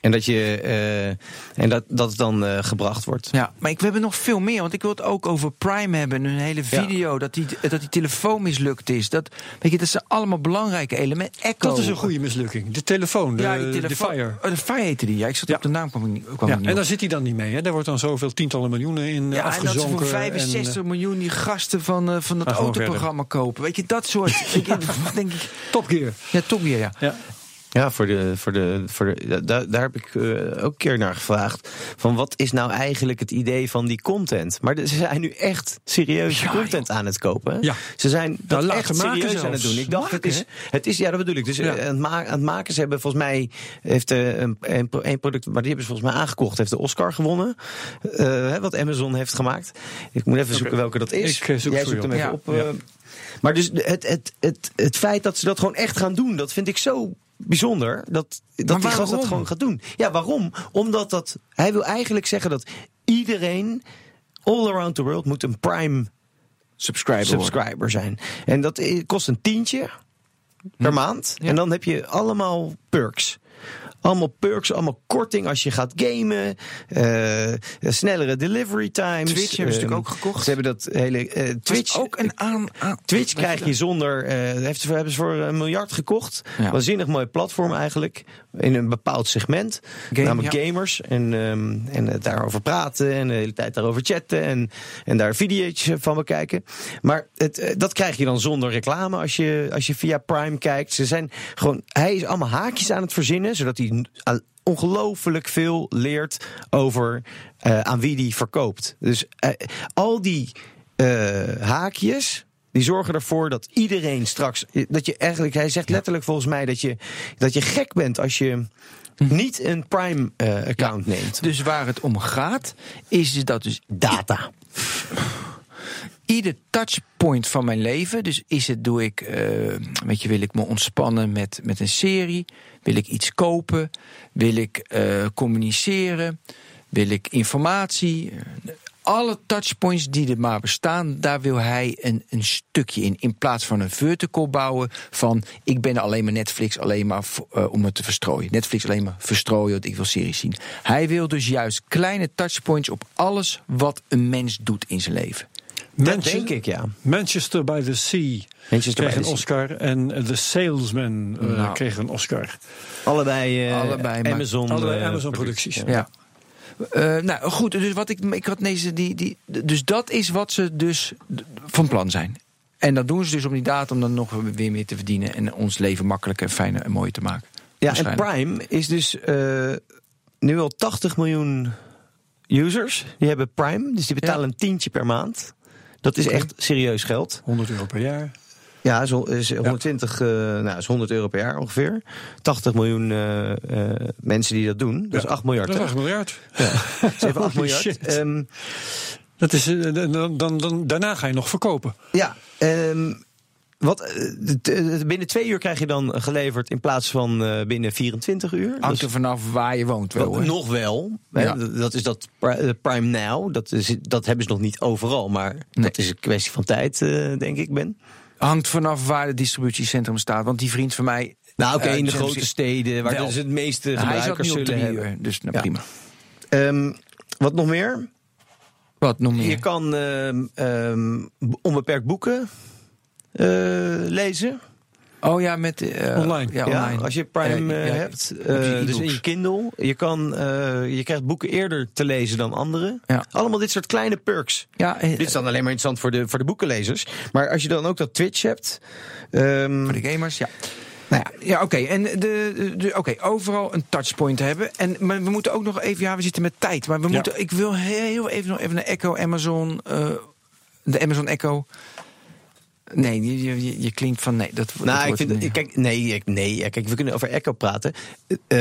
En dat je eh, en dat, dat het dan eh, gebracht wordt. Ja, maar ik, we hebben nog veel meer. Want ik wil het ook over Prime hebben. Een hele video dat, die, dat die telefoon mislukt is. Dat, weet je, dat zijn allemaal belangrijke elementen. Echo. Dat is een goede mislukking. De telefoon, de, Ja, die de. Fire. Oh, de Fire heette die. Ja, ik zat Ja. op de naam kwam ik niet, kwam Ja, ik niet en op. daar zit hij dan niet mee. Hè? Daar wordt dan zoveel tientallen miljoenen in Ja, en dat ze voor 65 en, eh, miljoen die gasten van, van het autoprogramma kopen. Weet je, dat soort. je, denk ik. Top Gear. Ja, Top Gear, ja. Ja. Voor de, voor de, voor de, daar, daar heb ik eh, ook een keer naar gevraagd. Van wat is nou eigenlijk het idee van die content? Maar de- ze zijn nu echt serieus Ja, content aan het kopen. Ja. Ze zijn dat echt serieus aan het doen. Ik dacht, het is, het is, ja, dat bedoel ik. Dus Ja. eh, aan, het ma- aan het maken, ze hebben volgens mij, heeft eh, een, een, pro- een product, maar die hebben ze volgens mij aangekocht, heeft de Oscar gewonnen. wat Amazon heeft gemaakt. Ik moet even zoeken welke dat is. Ik, zoek Jij zoekt hem op. even op. maar dus het, het, het, het feit dat ze dat gewoon echt gaan doen, dat vind ik zo bijzonder. Dat, dat die gast dat gewoon gaat doen. Ja, waarom? Omdat dat. Hij wil eigenlijk zeggen dat iedereen all around the world moet een Prime Subscriber. zijn. En dat i- kost een tientje per maand. Ja. En dan heb je allemaal perks. Allemaal perks, allemaal korting als je gaat gamen. eh, snellere delivery times. Twitch hebben ze Ehm, natuurlijk ook gekocht. Ze hebben dat hele eh, Twitch Twitch ook een aan. aan- Twitch krijg je zonder. eh heeft, ze- hebben ze voor een miljard gekocht. Ja. Waanzinnig mooi platform eigenlijk. In een bepaald segment. Game, namelijk ja. gamers. En, ehm, en daarover praten. En de hele tijd daarover chatten. En, en daar video's van bekijken. Maar het, eh, dat krijg je dan zonder reclame als je, als je via Prime kijkt. Ze zijn gewoon, hij is allemaal haakjes aan het verzinnen. Zodat hij aan- ongelooflijk veel leert over eh, aan wie die verkoopt. Dus eh, al die eh, haakjes. Die zorgen ervoor dat iedereen straks. Dat je eigenlijk. Hij zegt letterlijk volgens mij dat je, dat je gek bent als je. niet een Prime-account neemt. Dus waar het om gaat, is dat dus Data. ieder touchpoint van mijn leven. Dus is het, doe ik, eh, weet je, wil ik me ontspannen met, met een serie? Wil ik iets kopen? Wil ik eh, communiceren? Wil ik informatie? Alle touchpoints die er maar bestaan, daar wil hij een, een stukje in. In plaats van een vertical bouwen van ik ben alleen maar Netflix alleen maar eh, om het te verstrooien. Netflix alleen maar verstrooien, want ik wil series zien. Hij wil dus juist kleine touchpoints op alles wat een mens doet in zijn leven. Dat Manche- denk ik, ja. Manchester by the Sea Manchester kreeg een. Oscar en The Salesman eh, Nou. kreeg een Oscar. Allebei, eh, Allebei, Amazon, Allebei eh, Amazon-producties. Ja. Ja. Eh, nou goed, dus wat ik, ik had deze, die, die, dus dat is wat ze dus van plan zijn. En dat doen ze dus om die datum dan nog weer meer te verdienen en ons leven makkelijker, fijner en mooier te maken. Ja, en. Prime is dus eh, nu al 80 miljoen users. Die hebben Prime, dus die betalen een tientje per maand. Dat is echt serieus geld. 100 euro per jaar. Ja, hon- is 120, eh, nou, is 100 euro per jaar ongeveer. 80 miljoen eh, eh, mensen die dat doen. Dat is 8 miljard. Dat is hè? 8 miljard. Dat is even 8 Holy miljard. shit. Ehm, Dat is, dan, dan, dan, daarna ga je nog verkopen. ja, ehm, wat, eh, binnen twee uur krijg je dan geleverd in plaats van eh, binnen 24 uur. Hangt is- er vanaf waar je woont wel. Hoor. nog wel. Ja. Dat- is dat eh, Prime Now. Dat, is, dat hebben ze nog niet overal. Maar dat is een kwestie van tijd, denk ik, Ben. Hangt vanaf waar het distributiecentrum staat. Want die vriend van mij. Nou, oké, in de grote zegt- steden waar dus het meeste gebruikers zullen hebben. uur, dus nou, Ja. prima. Ehm, wat nog meer? Wat nog meer? Je kan ehm, ehm, onbeperkt boeken lezen. Oh ja, met eh, Online. Ja, Ja, online. als je Prime Eh, eh, ja, hebt, je eh, dus in je Kindle. Je, kan, eh, je krijgt boeken eerder te lezen dan anderen. Ja. Allemaal dit soort kleine perks. Ja, eh, Dit is dan alleen maar interessant voor de, voor de boekenlezers. Maar als je dan ook dat Twitch hebt. ehm, Voor de gamers, ja. Nou ja, ja oké. En de, de, oké, overal een touchpoint hebben. En, maar we moeten ook nog even, ja, we zitten met tijd. Maar we Ja. moeten, ik wil heel even nog even naar Echo, Amazon, eh, de Amazon Echo. Nee, je, je, je- klinkt van nee. Dat, dat Nou, ik vind, kijk, nee, ik- nee, kijk, we kunnen over Echo praten. Eh,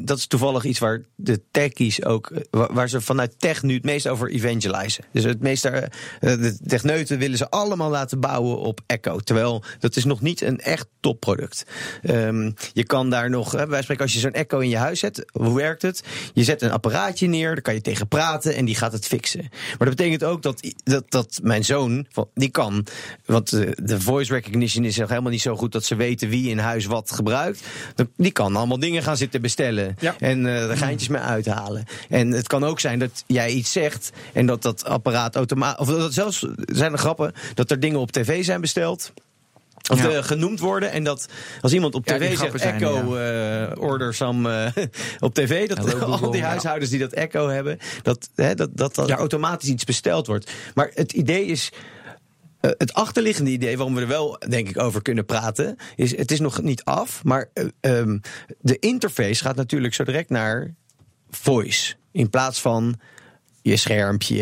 dat is toevallig iets waar de techies ook, eh, waar, ze vanuit tech nu het meest over evangelizen. Dus het meest daar, eh, de techneuten willen ze allemaal laten bouwen op Echo. Terwijl dat is nog niet een echt topproduct. Ehm, je kan daar nog, hè, wij spreken als je zo'n Echo in je huis zet, hoe werkt het? Je zet een apparaatje neer, daar kan je tegen praten en die gaat het fixen. Maar dat betekent ook dat, dat, dat mijn zoon, die kan, want de voice recognition is nog helemaal niet zo goed dat ze weten wie in huis wat gebruikt. Die kan allemaal dingen gaan zitten bestellen Ja. en eh er geintjes mee uithalen. En het kan ook zijn dat jij iets zegt en dat dat apparaat automatisch, of dat zelfs zijn er grappen dat er dingen op tv zijn besteld. Of Ja. genoemd worden. En dat als iemand op Ja, tv zegt Echo, eh, order some eh, op tv. Dat al Google, die ja. huishoudens die dat Echo hebben, dat, hè, dat, dat, dat Ja. er automatisch iets besteld wordt. Maar het idee is. Eh, het achterliggende idee, waarom we er wel denk ik over kunnen praten, is het is nog niet af, maar eh, ehm, de interface gaat natuurlijk zo direct naar voice. In plaats van je schermpje.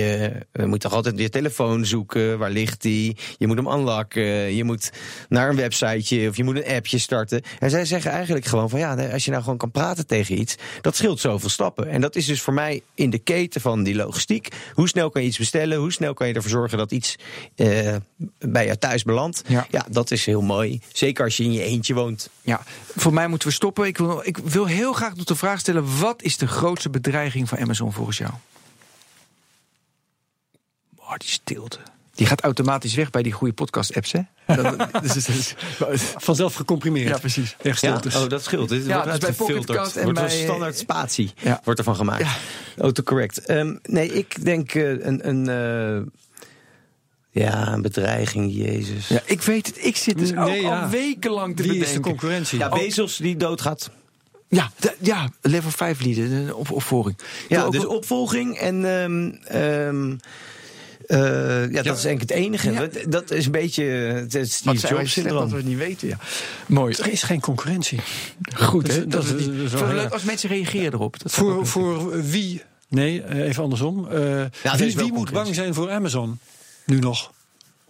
Je moet toch altijd je telefoon zoeken. Waar ligt die? Je moet hem unlocken. Je moet naar een websiteje of je moet een appje starten. En zij zeggen eigenlijk gewoon van ja, als je nou gewoon kan praten tegen iets, dat scheelt zoveel stappen. En dat is dus voor mij in de keten van die logistiek. Hoe snel kan je iets bestellen? Hoe snel kan je ervoor zorgen dat iets eh, bij jou thuis belandt? Ja. ja, dat is heel mooi. Zeker als je in je eentje woont. Ja, voor mij moeten we stoppen. Ik wil, ik wil heel graag nog de vraag stellen: wat is de grootste bedreiging van Amazon volgens jou? Oh, die stilte. Die gaat automatisch weg bij die goede podcast-apps, hè? Dat- dus- dus- dus- Vanzelf gecomprimeerd. Ja, precies. Echt Ja, stiltes. oh, dat scheelt. Dit Ja, wordt dus bij Cast en wordt een bij, eh, standaard spatie Ja. wordt ervan gemaakt. Ja. Autocorrect. Ehm, nee, ik denk eh, een, een eh, ja, een bedreiging, Jezus. Ja, ik weet het. Ik zit dus ook Nee, ja. al wekenlang te Wie is de bedenken. concurrentie? Ja, Bezos die doodgaat. Ja, de- ja, level 5 lieden, de op, wil Ja, ook dus opvolging en ehm, ehm, eh, ja, dat is eigenlijk het enige. Ja. Dat- Dat is een beetje het Wat Steve zijn wij Jobs slecht dat syndroom. we het niet weten, ja. Mooi. Er is geen concurrentie. Goed, Dat hè? is- Dat dat is dat wel leuk als mensen reageren erop. Voor, voor wie? Nee, eh, even andersom. Eh, er wie moet bang zijn voor Amazon? Nu nog.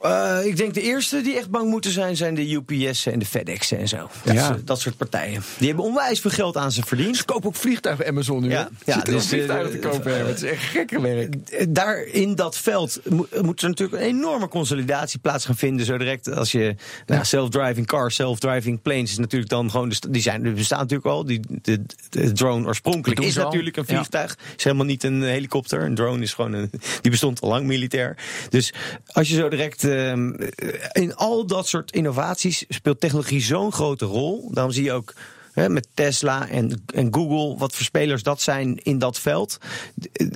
Uh, ik denk de eerste die echt bang moeten zijn, zijn de UPS en de FedEx en zo. Dat, ja. dat soort partijen. Die hebben onwijs veel geld aan ze verdiend. Ze kopen ook vliegtuigen Amazon nu. Ja, ja dus vliegtuigen te kopen hebben. Het is echt gekke werk. Daar in dat veld moet er natuurlijk een enorme consolidatie plaats gaan vinden. Zo direct als je nou, self-driving cars, self-driving planes is natuurlijk dan gewoon. Die zijn, er bestaan natuurlijk al. Die, de, de drone oorspronkelijk is natuurlijk een vliegtuig. Is helemaal niet een helikopter. Een drone is gewoon een. Die bestond al lang militair. Dus als je zo direct Ehm, in al dat soort innovaties speelt technologie zo'n grote rol. Daarom zie je ook met Tesla en, en Google, wat voor spelers dat zijn in dat veld.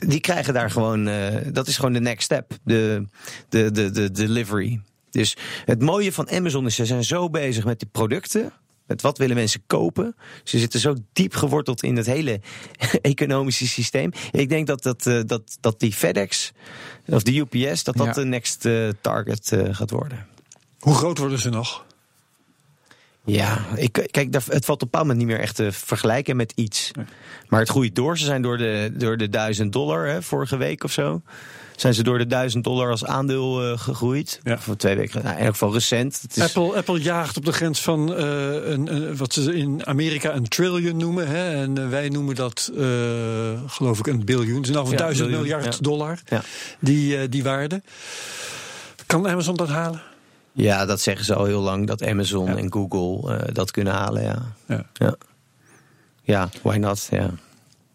Die krijgen daar gewoon, uh, dat is gewoon de next step, de, de, de, de delivery. Dus het mooie van Amazon is, ze zijn zo bezig met die producten. Met wat willen mensen kopen? Ze zitten zo diep geworteld in het hele economische systeem. Ik denk dat, dat, eh, dat, dat die FedEx of de UPS, dat dat de next uh, target uh, gaat worden. Hoe groot worden ze nog? Ja, ik, kijk, het valt op een bepaald moment niet meer echt te vergelijken met iets. Maar het groeit door. Ze zijn door de, door de 1000 dollar hè, vorige week of zo zijn ze door de 1000 dollar als aandeel uh, gegroeid. Ja. Voor twee weken. Nou, in elk geval recent. Het is... Apple, Apple jaagt op de grens van uh, een, een, wat ze in Amerika een trillion noemen. Hè, en uh, wij noemen dat, geloof ik, een biljoen. Het is nou van ja, 1000 miljard ja. dollar, die, die waarde. Kan Amazon dat halen? Ja, dat zeggen ze al heel lang, dat Amazon en Google dat kunnen halen, ja. Ja, ja. why not, ja.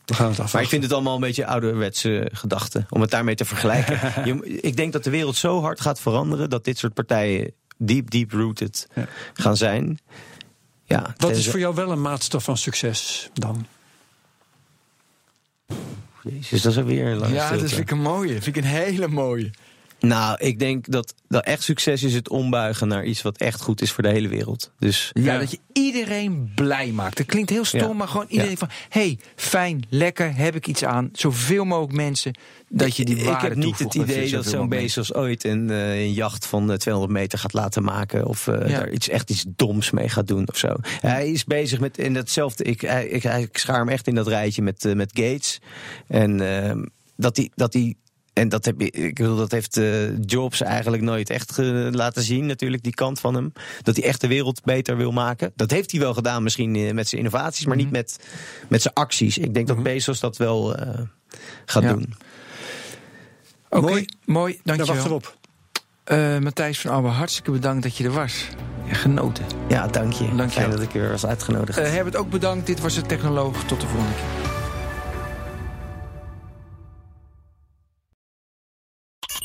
We gaan het maar ik vind het allemaal een beetje ouderwetse gedachten. Om het daarmee te vergelijken. Je, ik denk dat de wereld zo hard gaat veranderen. dat dit soort partijen deep, deep rooted gaan zijn. Ja, Wat is voor jou wel een maatstaf van succes dan? Jezus, dat is alweer een lange Ja, dat vind ik een mooie. vind ik een hele mooie. Nou, ik denk dat, dat echt succes is het ombuigen naar iets wat echt goed is voor de hele wereld. Dus, ja, dat je iedereen blij maakt. Dat klinkt heel stom, maar gewoon iedereen van... hey, fijn, lekker, heb ik iets aan. Zoveel mogelijk mensen dat je die waarde Ik heb niet het idee dat zo'n Bezos ooit een, uh, een jacht van 200 eh, meter gaat laten maken. Of uh, daar iets, echt iets doms mee gaat doen of zo. Hij is bezig met in datzelfde... Ik, ik, ik schaar hem echt in dat rijtje met, uh, met Gates. En ehm, dat hij... Dat hij en dat, heb, ik bedoel, dat heeft uh, Jobs eigenlijk nooit echt laten zien, natuurlijk, die kant van hem. Dat hij echt de wereld beter wil maken. Dat heeft hij wel gedaan, misschien uh, met zijn innovaties, maar niet mhm. met, met zijn acties. Ik denk dat mhm. Bezos dat wel uh, gaat doen. Oké, mooi, mooi, dankjewel. wacht erop. Matthijs van Alba, hartstikke bedankt dat je er was. Ja, genoten. Ja, dank je. Dank Fijn dat ik weer was uitgenodigd. Uh, Herbert ook bedankt. Dit was de Technoloog. Tot de volgende keer.